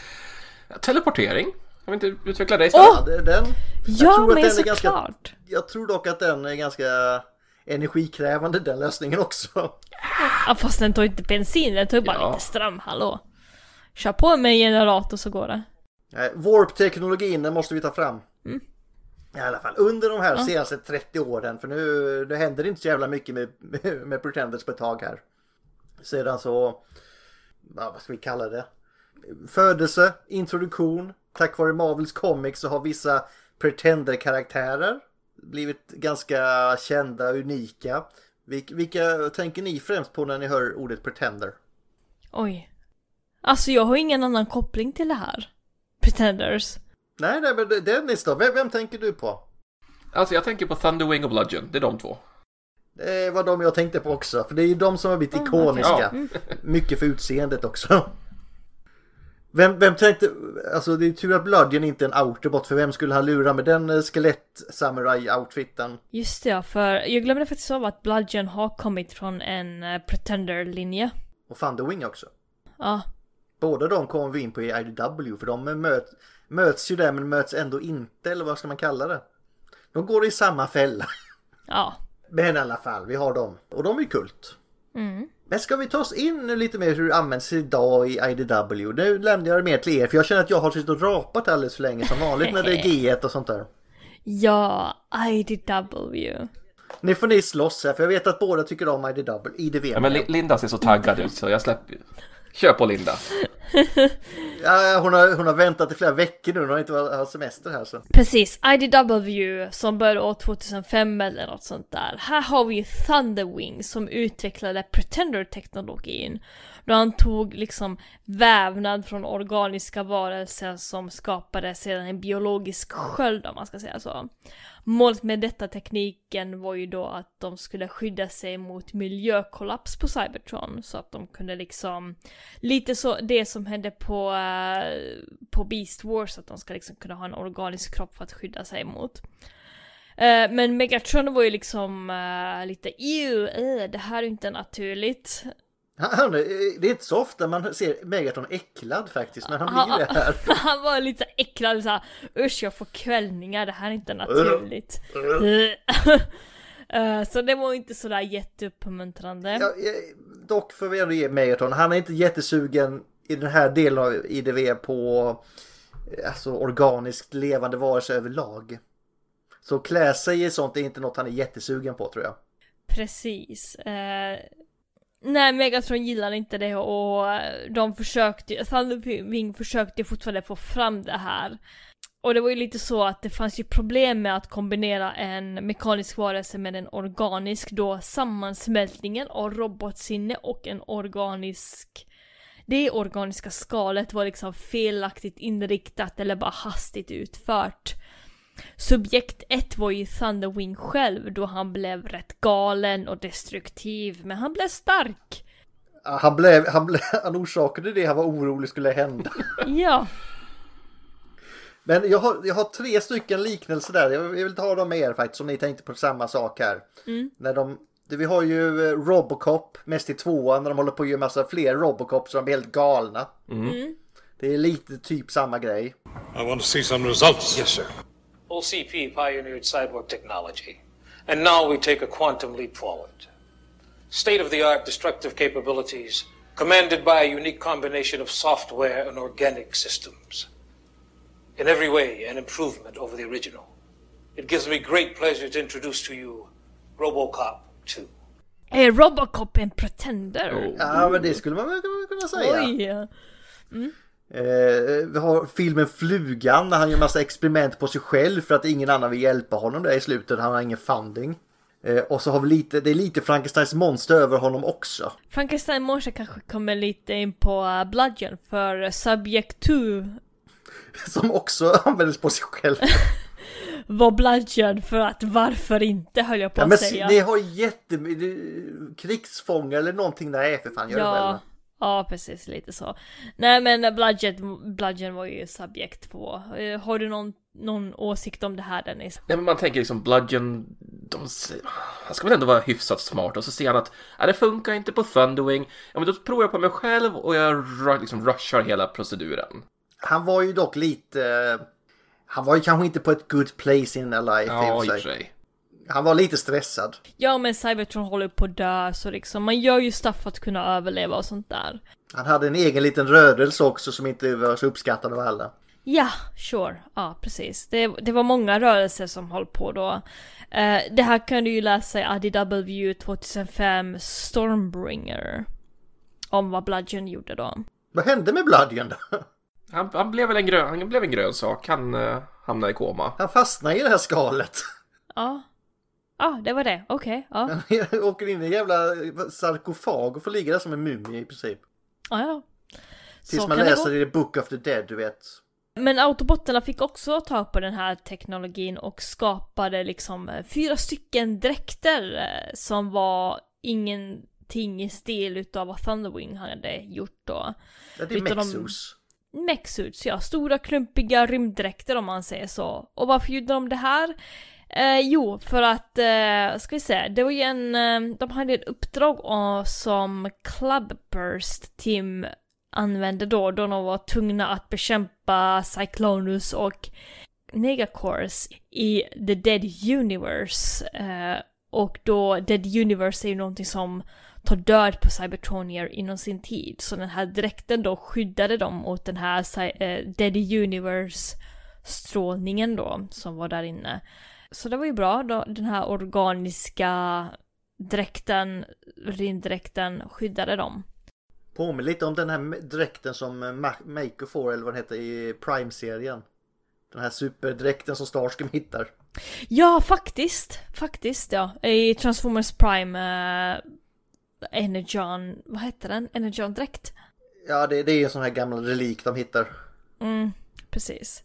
Teleportering. Har vi inte utvecklat det istället? Oh! Den, ja men såklart. Ganska, jag tror dock att den är ganska energikrävande den lösningen också. Ja fast den tar inte bensin, den tar ju bara ja. lite ström, hallå. Kör på med en generator så går det. Warp-teknologin, den måste vi ta fram. Mm. I alla fall under de här ja. senaste 30 åren, för nu det händer inte så jävla mycket med, med, med Pretenders på ett tag här. Sedan så, ja, vad ska vi kalla det? Födelse, introduktion. Tack vare Marvels Comics så har vissa Pretender-karaktärer blivit ganska kända, unika. Vilka, vilka tänker ni främst på när ni hör ordet Pretender? Oj. Alltså jag har ingen annan koppling till det här. Pretenders. Nej, nej men Dennis då? Vem, vem tänker du på? Alltså jag tänker på Thunderwing och Bludgeon, det är de två. Det var de jag tänkte på också, för det är ju de som har blivit mm, ikoniska. Okay. Mycket för utseendet också. Vem, vem tänkte, alltså det är tur att Bludgeon inte är en autobot för vem skulle han lura med den eh, skelett samurai outfiten? Just det ja, för jag glömde faktiskt av att Bludgeon har kommit från en uh, Pretender-linje. Och Thunderwing också. Ja. Båda de kommer vi in på i IDW för de möt, möts ju där men möts ändå inte eller vad ska man kalla det? De går i samma fälla. Ja. Men i alla fall, vi har dem. Och de är ju kult. Mm. Men ska vi ta oss in lite mer hur det används idag i IDW? Nu lämnar jag det mer till er för jag känner att jag har suttit och rapat alldeles för länge som vanligt när det är G1 och sånt där. Ja, IDW. Nu får ni slåss här för jag vet att båda tycker om IDW, IDV. Ja, men Linda ser så taggad ut så jag släpper Kör på Linda. ja, hon, har, hon har väntat i flera veckor nu, hon har inte haft semester här så. Precis, IDW som började år 2005 eller något sånt där. Här har vi ju Thunderwing som utvecklade Pretender-teknologin. Då han tog liksom vävnad från organiska varelser som skapade sedan en biologisk sköld om man ska säga så. Målet med detta tekniken var ju då att de skulle skydda sig mot miljökollaps på Cybertron så att de kunde liksom lite så det som hände på, uh, på Beast Wars att de ska liksom kunna ha en organisk kropp för att skydda sig mot. Uh, men Megatron var ju liksom uh, lite ew, det här är inte naturligt. Han, det är inte så ofta man ser Megatron äcklad faktiskt, men han blir det här. Han var lite äcklad såhär, usch jag får kvällningar, det här är inte naturligt. uh, så det var inte sådär jätteuppmuntrande. Ja, dock får vi ändå ge Megatron, han är inte jättesugen i den här delen av IDV på alltså, organiskt levande varelser överlag. Så klä sig i sånt är inte något han är jättesugen på tror jag. Precis. Nej, Megatron gillade inte det och eh, de försökte, Thunderwing försökte fortfarande få fram det här. Och det var ju lite så att det fanns ju problem med att kombinera en mekanisk varelse med en organisk då sammansmältningen av robotsinne och en organisk det organiska skalet var liksom felaktigt inriktat eller bara hastigt utfört. Subjekt 1 var ju Thunderwing själv då han blev rätt galen och destruktiv, men han blev stark. Han, blev, han, blev, han orsakade det han var orolig skulle hända. Ja. Men jag har, jag har tre stycken liknelser där. Jag vill ta dem med er faktiskt om ni tänkte på samma sak här. När de, vi har ju eh, Robocop, mest i tvåan, när de håller på att göra massa fler Robocop så de blir helt galna. Det är lite typ samma grej. I want to see some results. Yes, sir. OCP pioneered cyborg technology, and now we take a quantum leap forward. State of the art destructive capabilities, commanded by a unique combination of software and organic systems. In every way, an improvement over the original. It gives me great pleasure to introduce to you Robocop 2. Är Robocop en pretender? Ja, men det skulle man kunna säga. Oj! Mm. Eh, vi har filmen Flugan när han gör massa experiment på sig själv för att ingen annan vill hjälpa honom där i slutet. Han har ingen funding. Eh, och så har vi lite, det är lite Frankensteins monster över honom också. Frankenstein Monster kanske kommer lite in på uh, Bludgeon för Subject 2 Som också användes på sig själv. var Bludgeon för att varför inte höll jag på Ja, att men säga. det har jätte... det- Krigsfångar eller någonting. Nej, för fan gör det själv. Ja, precis lite så. Nej men Bludgeon, Bludgeon var ju Subject 2. Eh, Har du någon, någon åsikt om det här Dennis? Nej, men man tänker liksom Bludgeon, de, han ska väl ändå vara hyfsat smart och så ser han att "Ja, det funkar inte på Thunderwing. Ja, men då provar jag på mig själv och jag liksom rushar hela proceduren. Han var ju dock lite... Han var ju kanske inte på ett good place in a life i Ja, i och för sig. Han var lite stressad. Ja men Cybertron håller på att dö så liksom man gör ju stuff för att kunna överleva och sånt där. Han hade en egen liten rörelse också som inte var så uppskattad av alla. Ja, sure. Ja, precis. Det, det var många rörelser som höll på då. Eh, det här kan du ju läsa i IDW 2005 Stormbringer. Om vad Bludgeon gjorde då. Vad hände med Bludgeon då? Han, han blev väl en, grön, han blev en grönsak, han uh, hamnade i koma. Han fastnade i det här skalet. Ja. Ja, det var det. Okej, ja. Han åker in i en jävla sarkofag och får ligga där som en mumie i princip. Ja, ja. Tills Så man det läser gå. i The Book of the Dead, du vet. Men autobotterna fick också tag på den här teknologin och skapade liksom eh, fyra stycken dräkter eh, som var ingenting i stil utav vad Thunderwing hade gjort då. Ja, det är Utan de- Mexus. Mexuits, ja. Stora klumpiga rymddräkter om man säger så. Och varför gjorde de det här? Eh, jo, för att, eh, ska vi se, det var ju en, eh, de hade ett uppdrag som Clubburst Team använde då, då de var tvungna att bekämpa Cyclonus och Negacores i The Dead Universe. Eh, och då, Dead Universe är ju någonting som tar död på Cybertronier inom sin tid. Så den här dräkten då skyddade dem mot den här eh, Dead Universe strålningen då som var där inne. Så det var ju bra då, den här organiska dräkten, rymddräkten skyddade dem. Påminner lite om den här dräkten som Ma- Maker får, eller vad den heter, i Prime-serien. Den här superdräkten som Starscream hittar. Ja, faktiskt. Faktiskt, ja. I Transformers Prime, eh, Energon, vad heter den? Energon-dräkt? Ja, det, det är en sån här gammal relik de hittar. Mm, precis.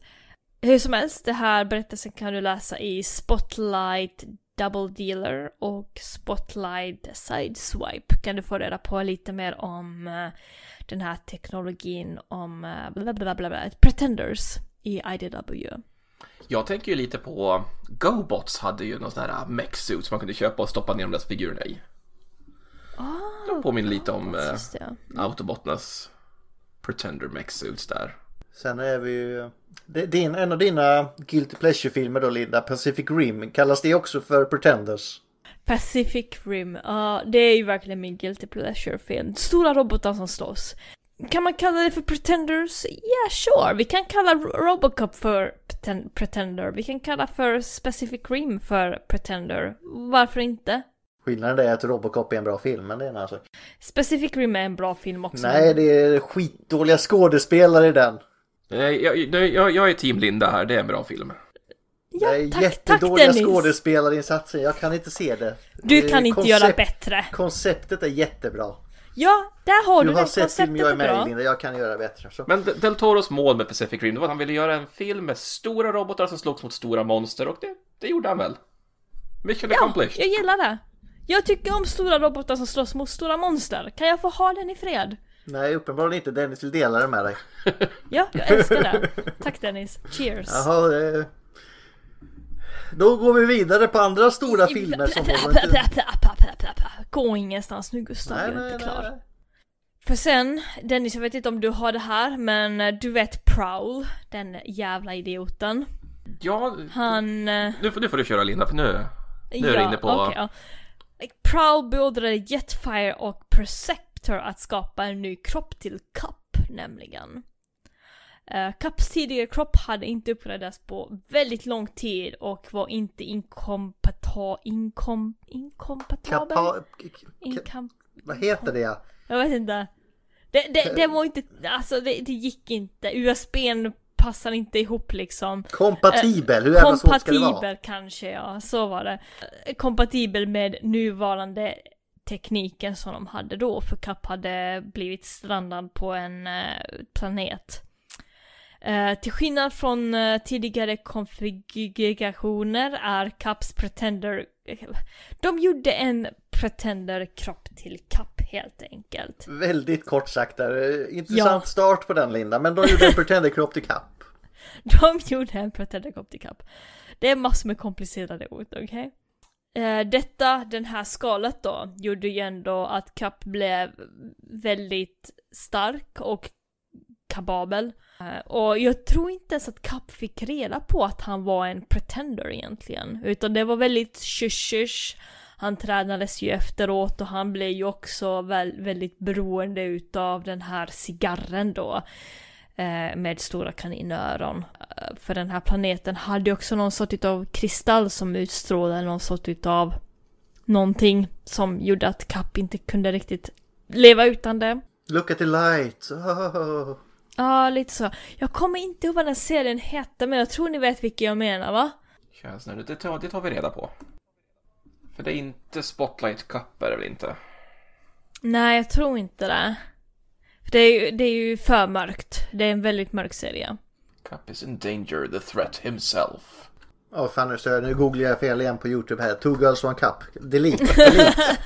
Hur som helst, det här berättelsen kan du läsa i Spotlight Double Dealer och Spotlight Sideswipe kan du få reda på lite mer om eh, den här teknologin om eh, bla bla bla bla, Pretenders i IDW. Jag tänker ju lite på GoBots hade ju någon sån här mech-suit som man kunde köpa och stoppa ner de där figurerna i. Det påminner lite om eh, det. Autobotnas Pretender mech-suits där. Sen är vi ju... Din, en av dina Guilty Pleasure-filmer då Linda, Pacific Rim, kallas det också för Pretenders? Pacific Rim, ja det är ju verkligen min guilty pleasure-film. Stora robotar som slåss. Kan man kalla det för Pretenders? Ja, yeah, sure. Vi kan kalla Robocop för preten- Pretender. Vi kan kalla för Specific Rim för Pretender. Varför inte? Skillnaden är att Robocop är en bra film, men det är en annan sak. Specific Rim är en bra film också. Nej, det är skitdåliga skådespelare i den. Nej, Jag, jag, jag, är team Linda här, det är en bra film. det är tack, tack jättedåliga Dennis. skådespelarinsatser, jag kan inte se det. Du Eh, kan inte göra bättre. Konceptet är jättebra. Ja, där har du, Du har det. sett film jag är med i bra. Linda, jag kan göra bättre. Så. Men Del Toros mål med Pacific Rim det var att han ville göra en film med stora robotar som slogs mot stora monster och det, det gjorde han väl. Mission Ja, accomplished. jag gillar det. Jag tycker om stora robotar som slåss mot stora monster. Kan jag få ha den i fred? Nej, uppenbarligen inte. Dennis vill dela det med dig. Ja, jag älskar det. Tack Dennis. Cheers. Jaha, det... Då går vi vidare på andra stora filmer som håller Gå ingenstans nu Gustav, Nej, jag är nej, inte nej, klar. nej. För sen, Dennis jag vet inte om du har det här, men eh, du vet Prowl, den jävla idioten. Ja, Han... eh, nu får, nu får du köra Linda för nu, nu är du inne på... okej, ja. Prowl beordrade Jetfire och Perceptor att skapa en ny kropp till Cup, nämligen. Uh, Cups tidigare kropp hade inte uppgradats på väldigt lång tid och var inte inkompata... Inkom... Inkompatibel? Kapa... Inkam... Vad heter det? Jag vet inte. Det, det, det var inte, alltså det, det gick inte. USBn passar inte ihop liksom. Kompatibel, hur Eh, jävla svårt ska det vara? Kompatibel kanske, ja. Så var det. Eh, Kompatibel med nuvarande tekniken som de hade då, för Cap hade blivit strandad på en eh, planet. Eh, till skillnad från eh, tidigare konfigurationer är Caps Pretender... De gjorde en Pretender-kropp till Cap helt enkelt. Väldigt kort sagt där. Eh, Intressant Ja. start på den Linda. Men de gjorde en Pretender-kropp till kapp. De gjorde en Pretender-kropp till Cap. Det är massor med komplicerade ord, okej? Eh, Eh, detta, den här skalet då, gjorde ju ändå att Kapp blev väldigt stark och kapabel. Eh, och jag tror inte ens att Kapp fick reda på att han var en pretender egentligen. Utan det var väldigt shush Han tränades ju efteråt och han blev ju också väl, väldigt beroende utav den här cigarren då. Eh, med stora kaninöron. Eh, för den här planeten hade också någon sort av kristall som utstrålade någon sort utav någonting som gjorde att Cap inte kunde riktigt leva utan det. Look at the light. Oh. Ja, lite så. Jag kommer inte ihåg vad den serien hette, men jag tror ni vet vilken jag menar va? Känns nu, det tar, det tar vi reda på. För det är inte Spotlight Cup är det väl inte? Nej, jag tror inte det. Det är, ju, det är ju för mörkt. Det är en väldigt mörk serie. Cup is in danger, the threat himself. Åh fan nu, nu googlar jag fel igen på YouTube här. Two girls one cup. Delete. Delete.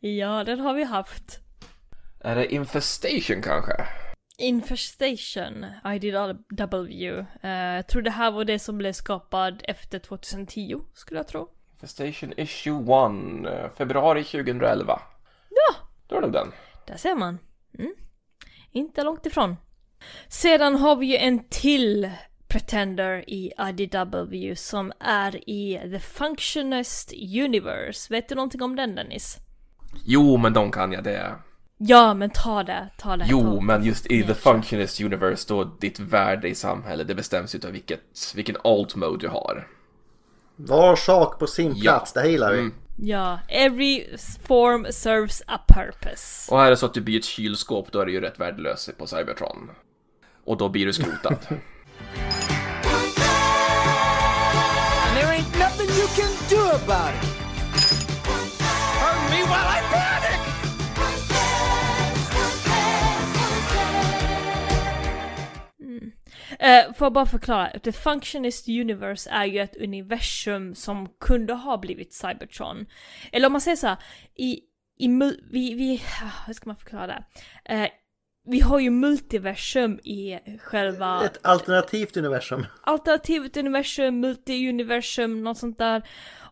ja, den har vi haft. Är det Infestation kanske? Infestation, IDW. Uh, jag tror det här var det som blev skapad efter 2010, skulle jag tro. Infestation Issue 1, eh, februari 2011. Ja! Då är det den. Där ser man. Mm. Inte långt ifrån. Sedan har vi ju en till Pretender i IDW som är i The Functionist Universe. Vet du någonting om den Dennis? Jo, men de kan jag det. Ja, men ta det, ta det. Jo, ta. men just i The Functionist Universe då ditt värde i samhället det bestäms utav vilket, vilken alt mode du har. Var sak på sin Ja. plats, det gillar vi. Mm. Ja, every form serves a purpose. Och är det så att du blir ett kylskåp då är det ju rätt värdelös på Cybertron. Och då blir du skrotad. There ain't nothing you can do about it. Eh, får jag bara förklara, The Functionist Universe är ju ett universum som kunde ha blivit Cybertron. Eller om man säger så här, i, i vi, vi, ah, hur ska man förklara det? Eh, vi har ju multiversum i själva Ett alternativt universum. alternativet universum, multi-universum, något sånt där.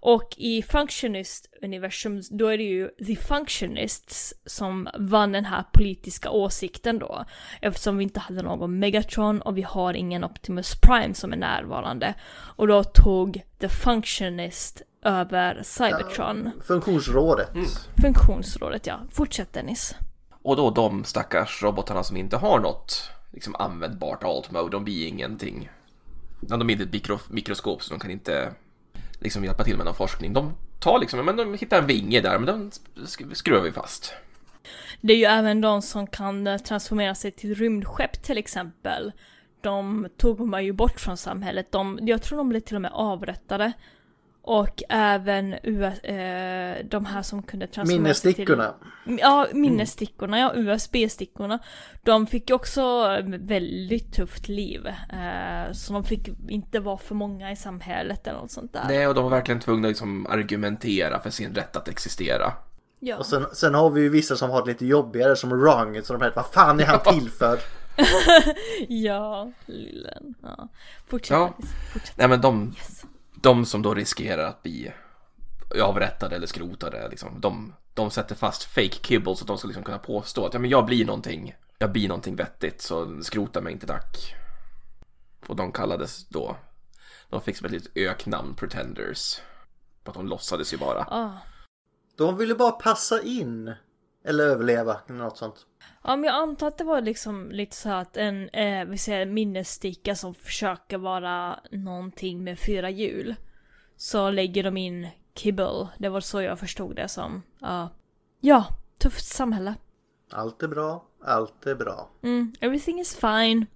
Och i Functionist-universum, då är det ju The Functionists som vann den här politiska åsikten då. Eftersom vi inte hade någon Megatron och vi har ingen Optimus Prime som är närvarande. Och då tog The Functionist över Cybertron. Funktionsrådet. Funktionsrådet ja. Fortsätt Dennis. Och då de stackars robotarna som inte har något liksom användbart alt mode, de blir ingenting. De är inte ett mikro, mikroskop så de kan inte liksom hjälpa till med någon forskning. De tar liksom, men de hittar en vinge där, men den skruvar vi fast. Det är ju även de som kan eh, transformera sig till rymdskepp till exempel. De tog man ju bort från samhället. De, jag tror de blev till och med avrättade. Och även US, eh, de här som kunde transformera Minnesstickorna. Till, ja, minnesstickorna, ja, USB-stickorna. De fick också väldigt tufft liv. Eh, så de fick inte vara för många i samhället eller något sånt där. Nej, och de var verkligen tvungna att liksom argumentera för sin rätt att existera. Ja. Och sen, sen har vi ju vissa som har det lite jobbigare som Wrong. Så de här, vad fan är han till för? ja, lillen. Ja. Fortsätt. Ja. Fortsätt. Nej, men de, de som då riskerar att bli avrättade eller skrotade, liksom, de, de sätter fast fake kibbles så att de ska liksom kunna påstå att ja, men jag blir någonting, jag blir någonting vettigt så skrota mig inte tack. Och de kallades då, de fick som ett litet öknamn, Pretenders. För att de låtsades ju bara. Ah. De ville bara passa in. Eller överleva, eller något sånt. Ja men jag antar att det var liksom lite så att en, eh, vi säger minnessticka som försöker vara någonting med fyra hjul. Så lägger de in kibble, det var så jag förstod det som. Ja, ja tufft samhälle. Allt är bra, allt är bra. Mm, everything is fine.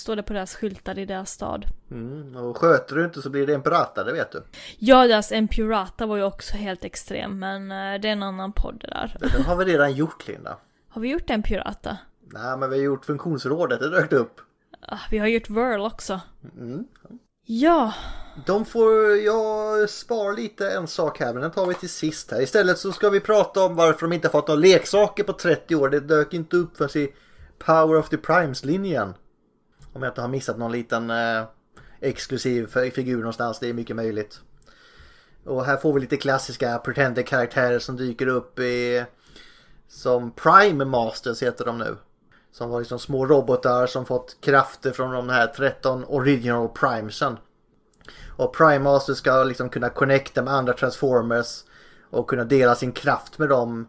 Står det på deras skyltar i deras stad. Mm, och sköter du inte så blir det en prata, det vet du. Ja, deras Empurata var ju också helt extrem, men eh, det är en annan podd det där. Det har vi redan gjort, Linda. Har vi gjort Empurata? Nej, men vi har gjort funktionsrådet, det dök upp. Ah, vi har gjort Whirl också. Mm. Ja, De får, jag spar lite en sak här men den tar vi till sist här. Istället så ska vi prata om varför de inte har fått några leksaker på 30 år. Det dök inte upp förrän i Power of the Primes-linjen. Om jag inte har missat någon liten eh, exklusiv figur någonstans, det är mycket möjligt. Och här får vi lite klassiska Pretender-karaktärer som dyker upp i... Som Prime Masters heter de nu. Som var liksom små robotar som fått krafter från de här 13 original primesen. Och Prime Masters ska liksom kunna connecta med andra Transformers och kunna dela sin kraft med dem.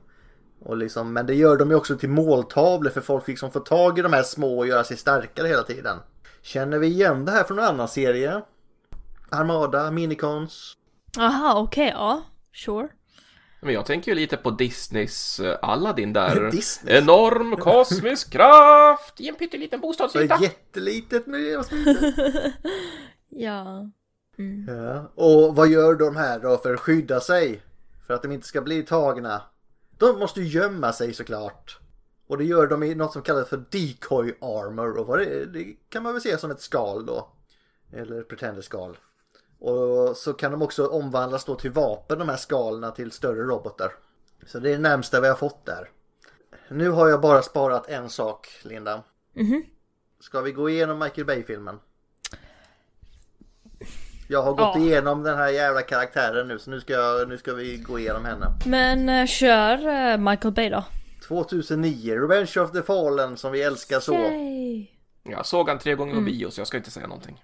Och liksom, men det gör de ju också till måltavlor för folk liksom får tag i de här små och göra sig starkare hela tiden. Känner vi igen det här från en annan serie? Armada, Minicons. aha okej, ja. Sure. Men jag tänker ju lite på Disneys eh, Aladdin där. Disney? Enorm kosmisk kraft i en pytteliten Så bostadsyta. jättelitet med så. Ja. Ja. Och vad gör de här då för att skydda sig? För att de inte ska bli tagna? De måste ju gömma sig såklart. Och det gör de i något som kallas för decoy armor. Och vad det, det kan man väl se som ett skal då. Eller pretender skal. Och så kan de också omvandlas då till vapen de här skalna till större robotar. Så det är det närmsta vi har fått där. Nu har jag bara sparat en sak Linda. Mhm. Ska vi gå igenom Michael Bay-filmen? Jag har gått Ja. igenom den här jävla karaktären nu så nu ska, jag, nu ska vi gå igenom henne. Men eh, kör eh, Michael Bay då. 2009, Revenge of the Fallen som vi älskar så. Yay. Jag såg han tre gånger på bio så jag ska inte säga någonting.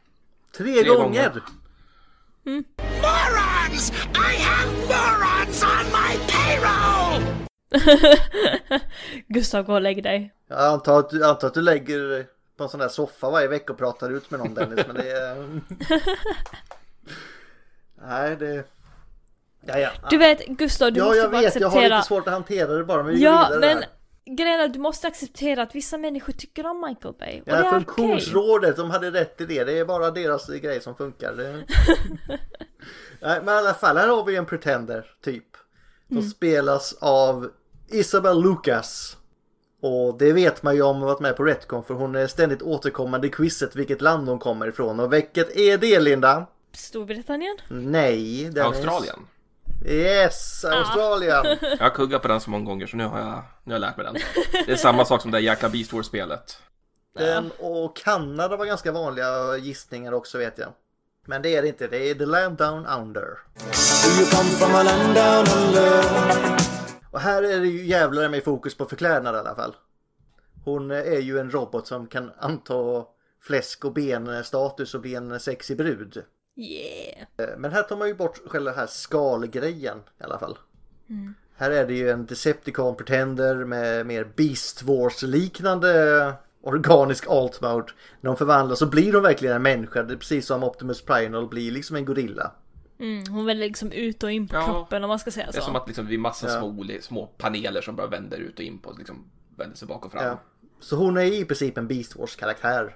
Tre, Tre gånger! gånger. Morons! I have morons on my payroll! Gustav, gå och lägg dig. Jag antar att, du- antar att du lägger på en sån där soffa varje vecka och pratar ut med någon Dennis men det är... Nej det... Ja, ja. Du vet, Gustav, du ja måste jag bara vet, jag har acceptera. lite svårt att hantera det bara men vi Ja, men grejen är du måste acceptera att vissa människor tycker om Michael Bay. Och det Ja, är okej. funktionsrådet, de hade rätt i det. Det är bara deras grej som funkar. Det... Nej, men i alla fall, här har vi en pretender, typ. Som Mm. spelas av Isabel Lucas. Och det vet man ju om hon varit med på Retcon för hon är ständigt återkommande i quizet vilket land hon kommer ifrån. Och vilket är det Linda? Storbritannien? Nej, Dennis. Australien. Yes, Australien. Jag har kuggat på den så många gånger så nu har jag, nu har jag lärt mig den. Det är samma sak som det jäkla Beast Wars-spelet. Den och Kanada var ganska vanliga gissningar också vet jag. Men det är det inte, det är The Land Down Under. Och här är det ju jävlar med fokus på förklädnad i alla fall. Hon är ju en robot som kan anta fläsk och benstatus och bli en sexig brud. Yeah. Men här tar man ju bort själva den här skalgrejen i alla fall. Mm. Här är det ju en Decepticon Pretender med mer Beast Wars-liknande organisk alt mode. När de förvandlas så blir de verkligen en människa. Det är precis som Optimus Primal blir liksom en gorilla. Mm, hon väl liksom ut och in på Ja. kroppen om man ska säga Det så. är som att liksom, det är massa Ja. små, små paneler som bara vänder ut och in på, liksom vänder sig bak och fram. Ja. Så hon är i princip en Beast Wars-karaktär.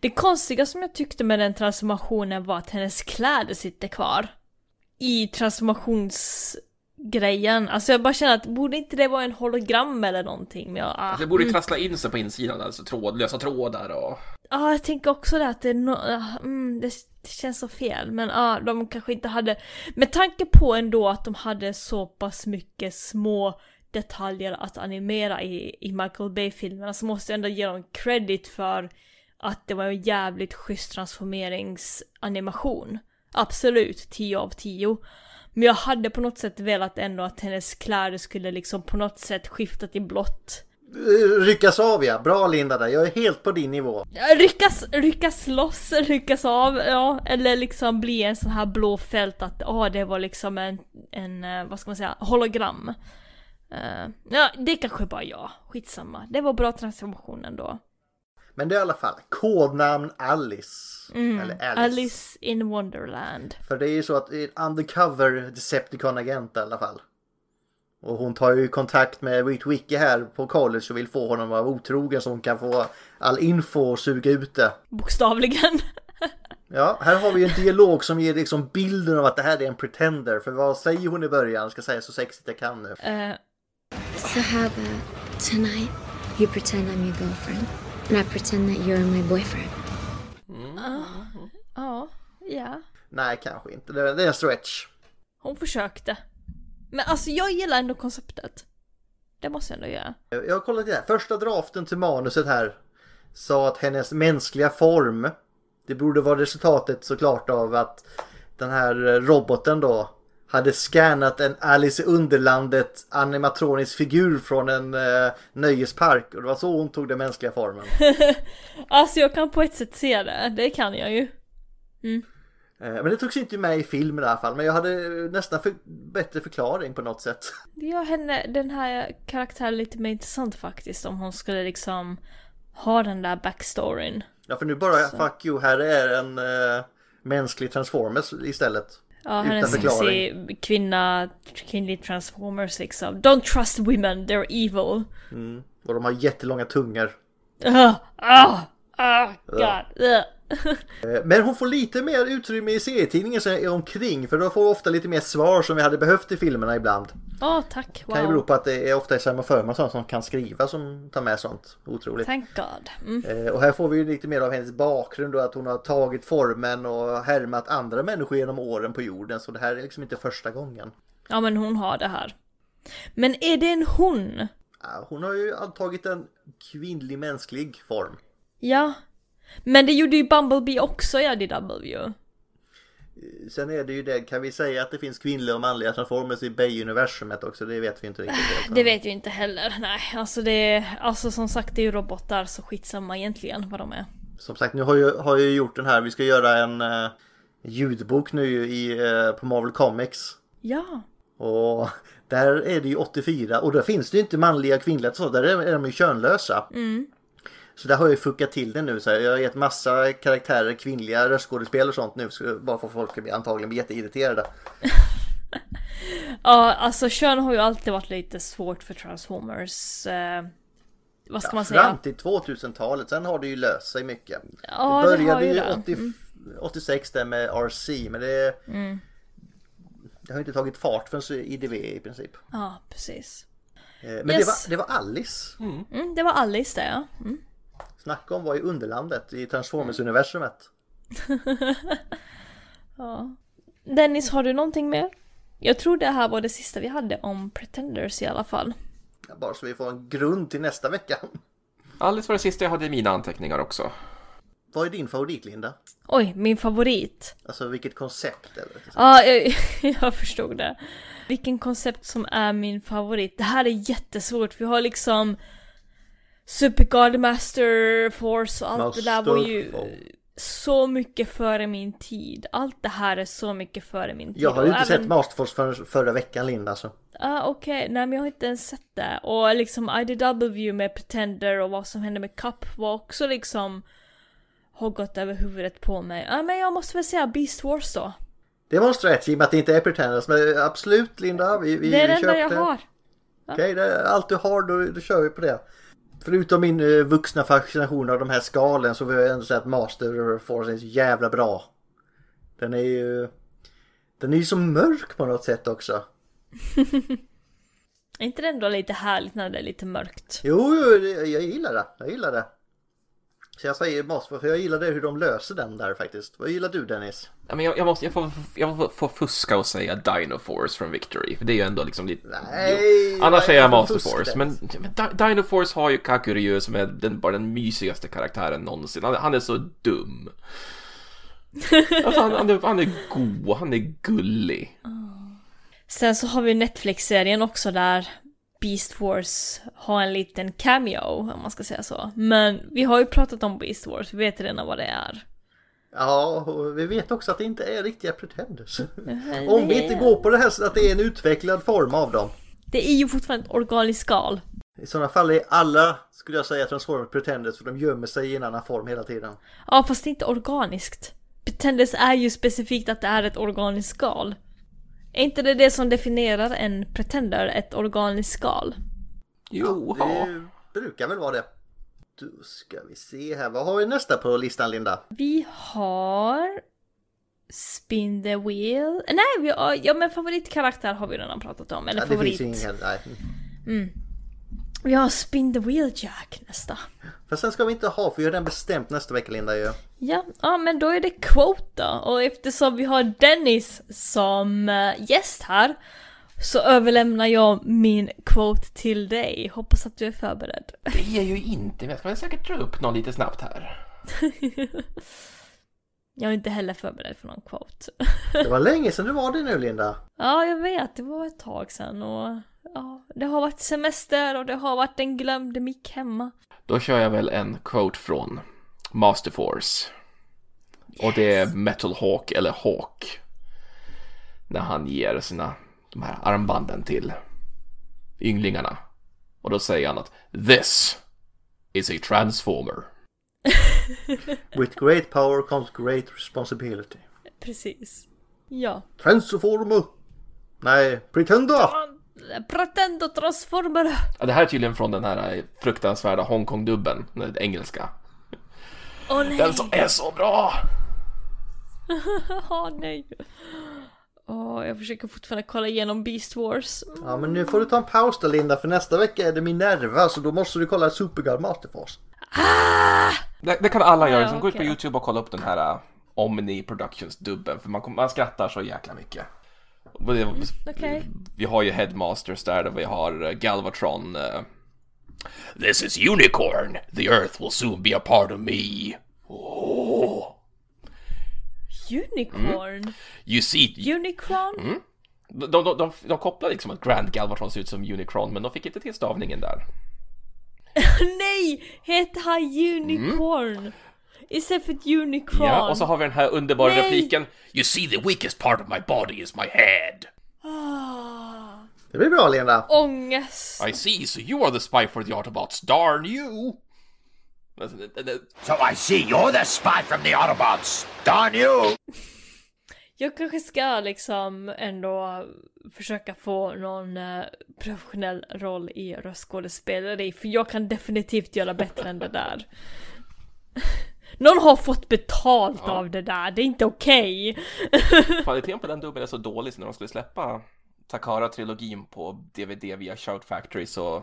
Det konstiga som jag tyckte med den transformationen var att hennes kläder sitter kvar. i transformationsgrejen. Alltså jag bara känner att borde inte det vara en hologram eller någonting? Men jag, ah, Alltså, det borde ju mm. trassla in sig på insidan, alltså trådlösa trådar och... Ja, jag tänker också det att det, är no ah, mm, det, det känns så fel. Men ja, ah, de kanske inte hade... Med tanke på ändå att de hade så pass mycket små detaljer att animera i, i Michael Bay-filmerna så måste jag ändå ge dem credit för att det var en jävligt schysst transformeringsanimation. Absolut, 10 av 10. Men jag hade på något sätt velat ändå att hennes kläder skulle liksom på något sätt skifta till blått. Ryckas av ja. Bra Linda där. Jag är helt på din nivå. Ryckas, ryckas loss, ryckas av, ja. Eller liksom bli en sån här blå fält att, ja det var liksom en, en, eh, vad ska man säga, hologram. Eh, ja, det kanske bara jag. Skitsamma. Det var bra transformation ändå. Men det är i alla fall kodnamn Alice. Mm. Eller Alice. Alice in Wonderland. För det är ju så att undercover Decepticon-agent i alla fall. Och hon tar ju kontakt med Wit Wiki här på college och vill få honom att vara otrogen så hon kan få all info och suga ut det. Bokstavligen. Ja, här har vi en dialog som ger liksom bilden av att det här är en pretender. För vad säger hon i början? Ska säga så sexigt jag kan nu. Eh, So how about tonight you pretend I'm your girlfriend and I pretend that you're my boyfriend? ja, ja. Nej, kanske inte. Det det är en stretch. Hon försökte. Men alltså jag gillar ändå konceptet. Det måste jag ändå göra. Jag har kollat det här. Första draften till manuset här sa att hennes mänskliga form det borde vara resultatet såklart av att den här roboten då hade scannat en Alice i Underlandet animatronisk figur från en eh, nöjespark och det var så hon tog den mänskliga formen. Alltså jag kan på ett sätt se det, det kan jag ju. Eh, men det togs inte med i filmen i alla fall men jag hade eh, nästan för, bättre förklaring på något sätt. Det gör henne, den här karaktären lite mer intressant faktiskt om hon skulle liksom ha den där backstoryn. Ja för nu bara fuck you, här är en eh, mänsklig transformers istället. Ja, Utan hennes förklaring. kvinna, kvinnlig transformers liksom. Don't trust women, they're evil. Mm. Och de har jättelånga tungor. Uh, ah, ah, god. Uh. Men hon får lite mer utrymme i serietidningen som är omkring för då får vi ofta lite mer svar som vi hade behövt i filmerna ibland. Åh, tack. Kan ju bero Wow. på att det är ofta Furman sånt som kan skriva som tar med sånt. Otroligt. Thank God. Mm. Eh, Och här får vi ju lite mer av hennes bakgrund då att hon har tagit formen och härmat andra människor genom åren på jorden så det här är liksom inte första gången. Ja, men hon har det här. Men är det en hon? Ja, Hon har ju tagit en kvinnlig mänsklig form. Ja. Men det gjorde ju Bumblebee också i IDW. Sen är det ju det, kan vi säga att det finns kvinnliga och manliga transformers i Bay-universumet också? Det vet vi inte riktigt. Det vet vi inte heller. Nej, alltså det är, alltså som sagt det är ju robotar så skitsamma egentligen vad de är. Som sagt, nu har jag, har jag gjort den här. Vi ska göra en eh, ljudbok nu i, eh, på Marvel Comics. Ja. Och där är det ju 84 och där finns det ju inte manliga och kvinnliga så där är, är de ju könlösa. Mm. Så där har jag ju fuckat till det nu. Så här, jag har gett massa karaktärer, kvinnliga röstskådespelare och sånt nu. Så bara för att folk ska bli, antagligen bli jätteirriterade. Ja, alltså kön har ju alltid varit lite svårt för Transformers. Eh, vad ska man säga? Fram till 2000-talet, sen har det ju löst sig mycket. Ja, det det började har ju ju det. 80, Mm. 86 där med RC men det, Mm. det har inte tagit fart förrän IDV i princip. Ja, precis. Eh, Men Yes. det, var, det var Alice. Mm, det var Alice det ja. Mm. Snacka om var i Underlandet i Transformers-universumet. ja. Dennis, har du någonting mer? Jag tror det här var det sista vi hade om Pretenders i alla fall. Bara så vi får en grund till nästa vecka. Alice var det sista jag hade i mina anteckningar också. Vad är din favorit Linda? Oj, min favorit. Alltså vilket koncept eller? Ja, jag, jag förstod det. Vilken koncept som är min favorit. Det här är jättesvårt. Vi har liksom Super God Master Force och allt det där var ju så mycket före min tid. Allt det här är så mycket före min tid. Jag har ju inte även- sett Masterforce förrän förra veckan Linda alltså. Ah, okej, nej men jag har inte ens sett det. Och liksom IDW med Pretender och vad som hände med Cup var också liksom har gått över huvudet på mig. Ja men jag måste väl säga Beast Wars då. Det var en stretch i och med att det inte är Pretenders men absolut Linda. Vi, vi det är det enda jag har. Okej, det är allt du har då, då kör vi på det. Förutom min eh, vuxna fascination av de här skalen så vill jag ändå säga att Master Force är så jävla bra. Den är ju... Den är ju så mörk på något sätt också. Är inte det ändå lite härligt när det är lite mörkt? Jo, det- jag gillar det. Jag gillar det. Så jag säger Moss för jag gillar det hur de löser den där faktiskt. Vad gillar du Dennis? Ja, men jag, jag måste, jag får, jag får, får fuska och säga Dino Force från Victory, för det är ju ändå liksom lite... Nej, Jo. Annars säger jag Master fusk Force, men, men Di- Dino Force har ju Kakuryu som är den, bara den mysigaste karaktären någonsin. Han, han är så dum. Alltså, han, han, är, han är god, han är gullig. Sen så har vi Netflix-serien också där Beast Wars har en liten cameo, om man ska säga så. Men vi har ju pratat om Beast Wars, vi vet redan vad det är. Ja, och vi vet också att det inte är riktiga pretenders. Nej, Om vi inte går på det här så att det är en utvecklad form av dem. Det är ju fortfarande ett organiskt skal. I sådana fall är alla, skulle jag säga, Transformers pretenders för de gömmer sig i en annan form hela tiden. Ja, fast det är inte organiskt. Pretenders är ju specifikt att det är ett organiskt skal. Är inte det det som definierar en pretender, ett organiskt skal? Jo, Det brukar väl vara det. Då ska vi se här. Vad har vi nästa på listan Linda? Vi har... Spin the wheel. Nej, vi har, ja men favoritkaraktär har vi redan pratat om. Eller Ja, det favorit. finns ju ingen, nej. Mm. Vi har Spin the wheel Jack nästa. Fast sen ska vi inte ha, för vi har den bestämt nästa vecka Linda ju. Ja, ja men då är det quote då. Och eftersom vi har Dennis som eh, gäst här så överlämnar jag min quote till dig. Hoppas att du är förberedd. Det är ju inte, men jag ska säkert dra upp någon lite snabbt här. Jag är inte heller förberedd för någon quote. Det var länge sedan du var det nu Linda. Ja, jag vet. Det var ett tag sedan och ja, det har varit semester och det har varit en glömd mick hemma. Då kör jag väl en quote från Master Force. Och det är Metal Hawk, eller Hawk. När han ger sina, de här armbanden till ynglingarna. Och då säger han att This is a transformer. With great power comes great responsibility. Precis. Ja. Transformer! Nej, Pretender! Pretendo transformer! Ja, det här är tydligen från den här eh, fruktansvärda Hongkong-dubben, den engelska. Åh nej! Den som är så bra! Åh nej! Åh, jag försöker fortfarande kolla igenom Beast Wars. Ja men nu får du ta en paus då Linda för nästa vecka är det Minerva så då måste du kolla Superguard Masterforce. Det, det kan alla göra, ja, som gå ut på. YouTube och kolla upp den här uh, Omni Productions-dubben, för man, man skrattar så jäkla mycket. Det, Okej. Vi har ju Headmasters där, och vi har uh, Galvatron. uh, This is Unicorn! The Earth will soon be a part of me! Oh. Unicorn? You see... Unicron? Mm. De, de, de, de, de kopplar liksom att Grand Galvatron ser ut som Unicron, men de fick inte till stavningen där. nej! Heter han Unicorn? Istället för Unicron? Ja, och så har vi den här underbara Nej. repliken You see the weakest part of my body is my head. Ah, Det blir bra Linda. ångest. I see, so you are the spy for the Autobots, darn you! So I see you're the spy from the Autobots. Darn you! Jag kanske ska liksom ändå försöka få någon eh, professionell roll i röstskådespeleri för jag kan definitivt göra bättre än det där. Någon har fått betalt Ja. av det där, det är inte okej. Kvaliteten på den dubben är så dålig så när de skulle släppa Takara-trilogin på DVD via Shout Factory så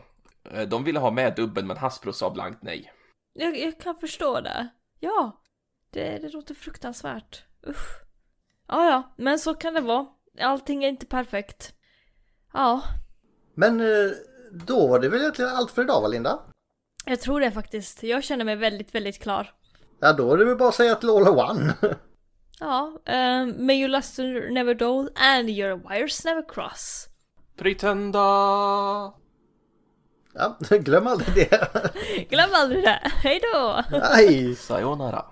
eh, de ville ha med dubben men Hasbro sa blankt nej. Jag, jag kan förstå det. Ja, det, det låter fruktansvärt. Usch. Ja, ja, men så kan det vara. Allting är inte perfekt. Ja, Men eh, då var det väl egentligen allt för idag va Linda? jag tror det faktiskt. Jag känner mig väldigt, väldigt klar. Ja då är det väl bara att säga till all one. Ja, um, may your luster never dull and your wires never cross. Pretenda! Ja, glöm aldrig det. Glöm aldrig det. Hej då! Nej! Sayonara.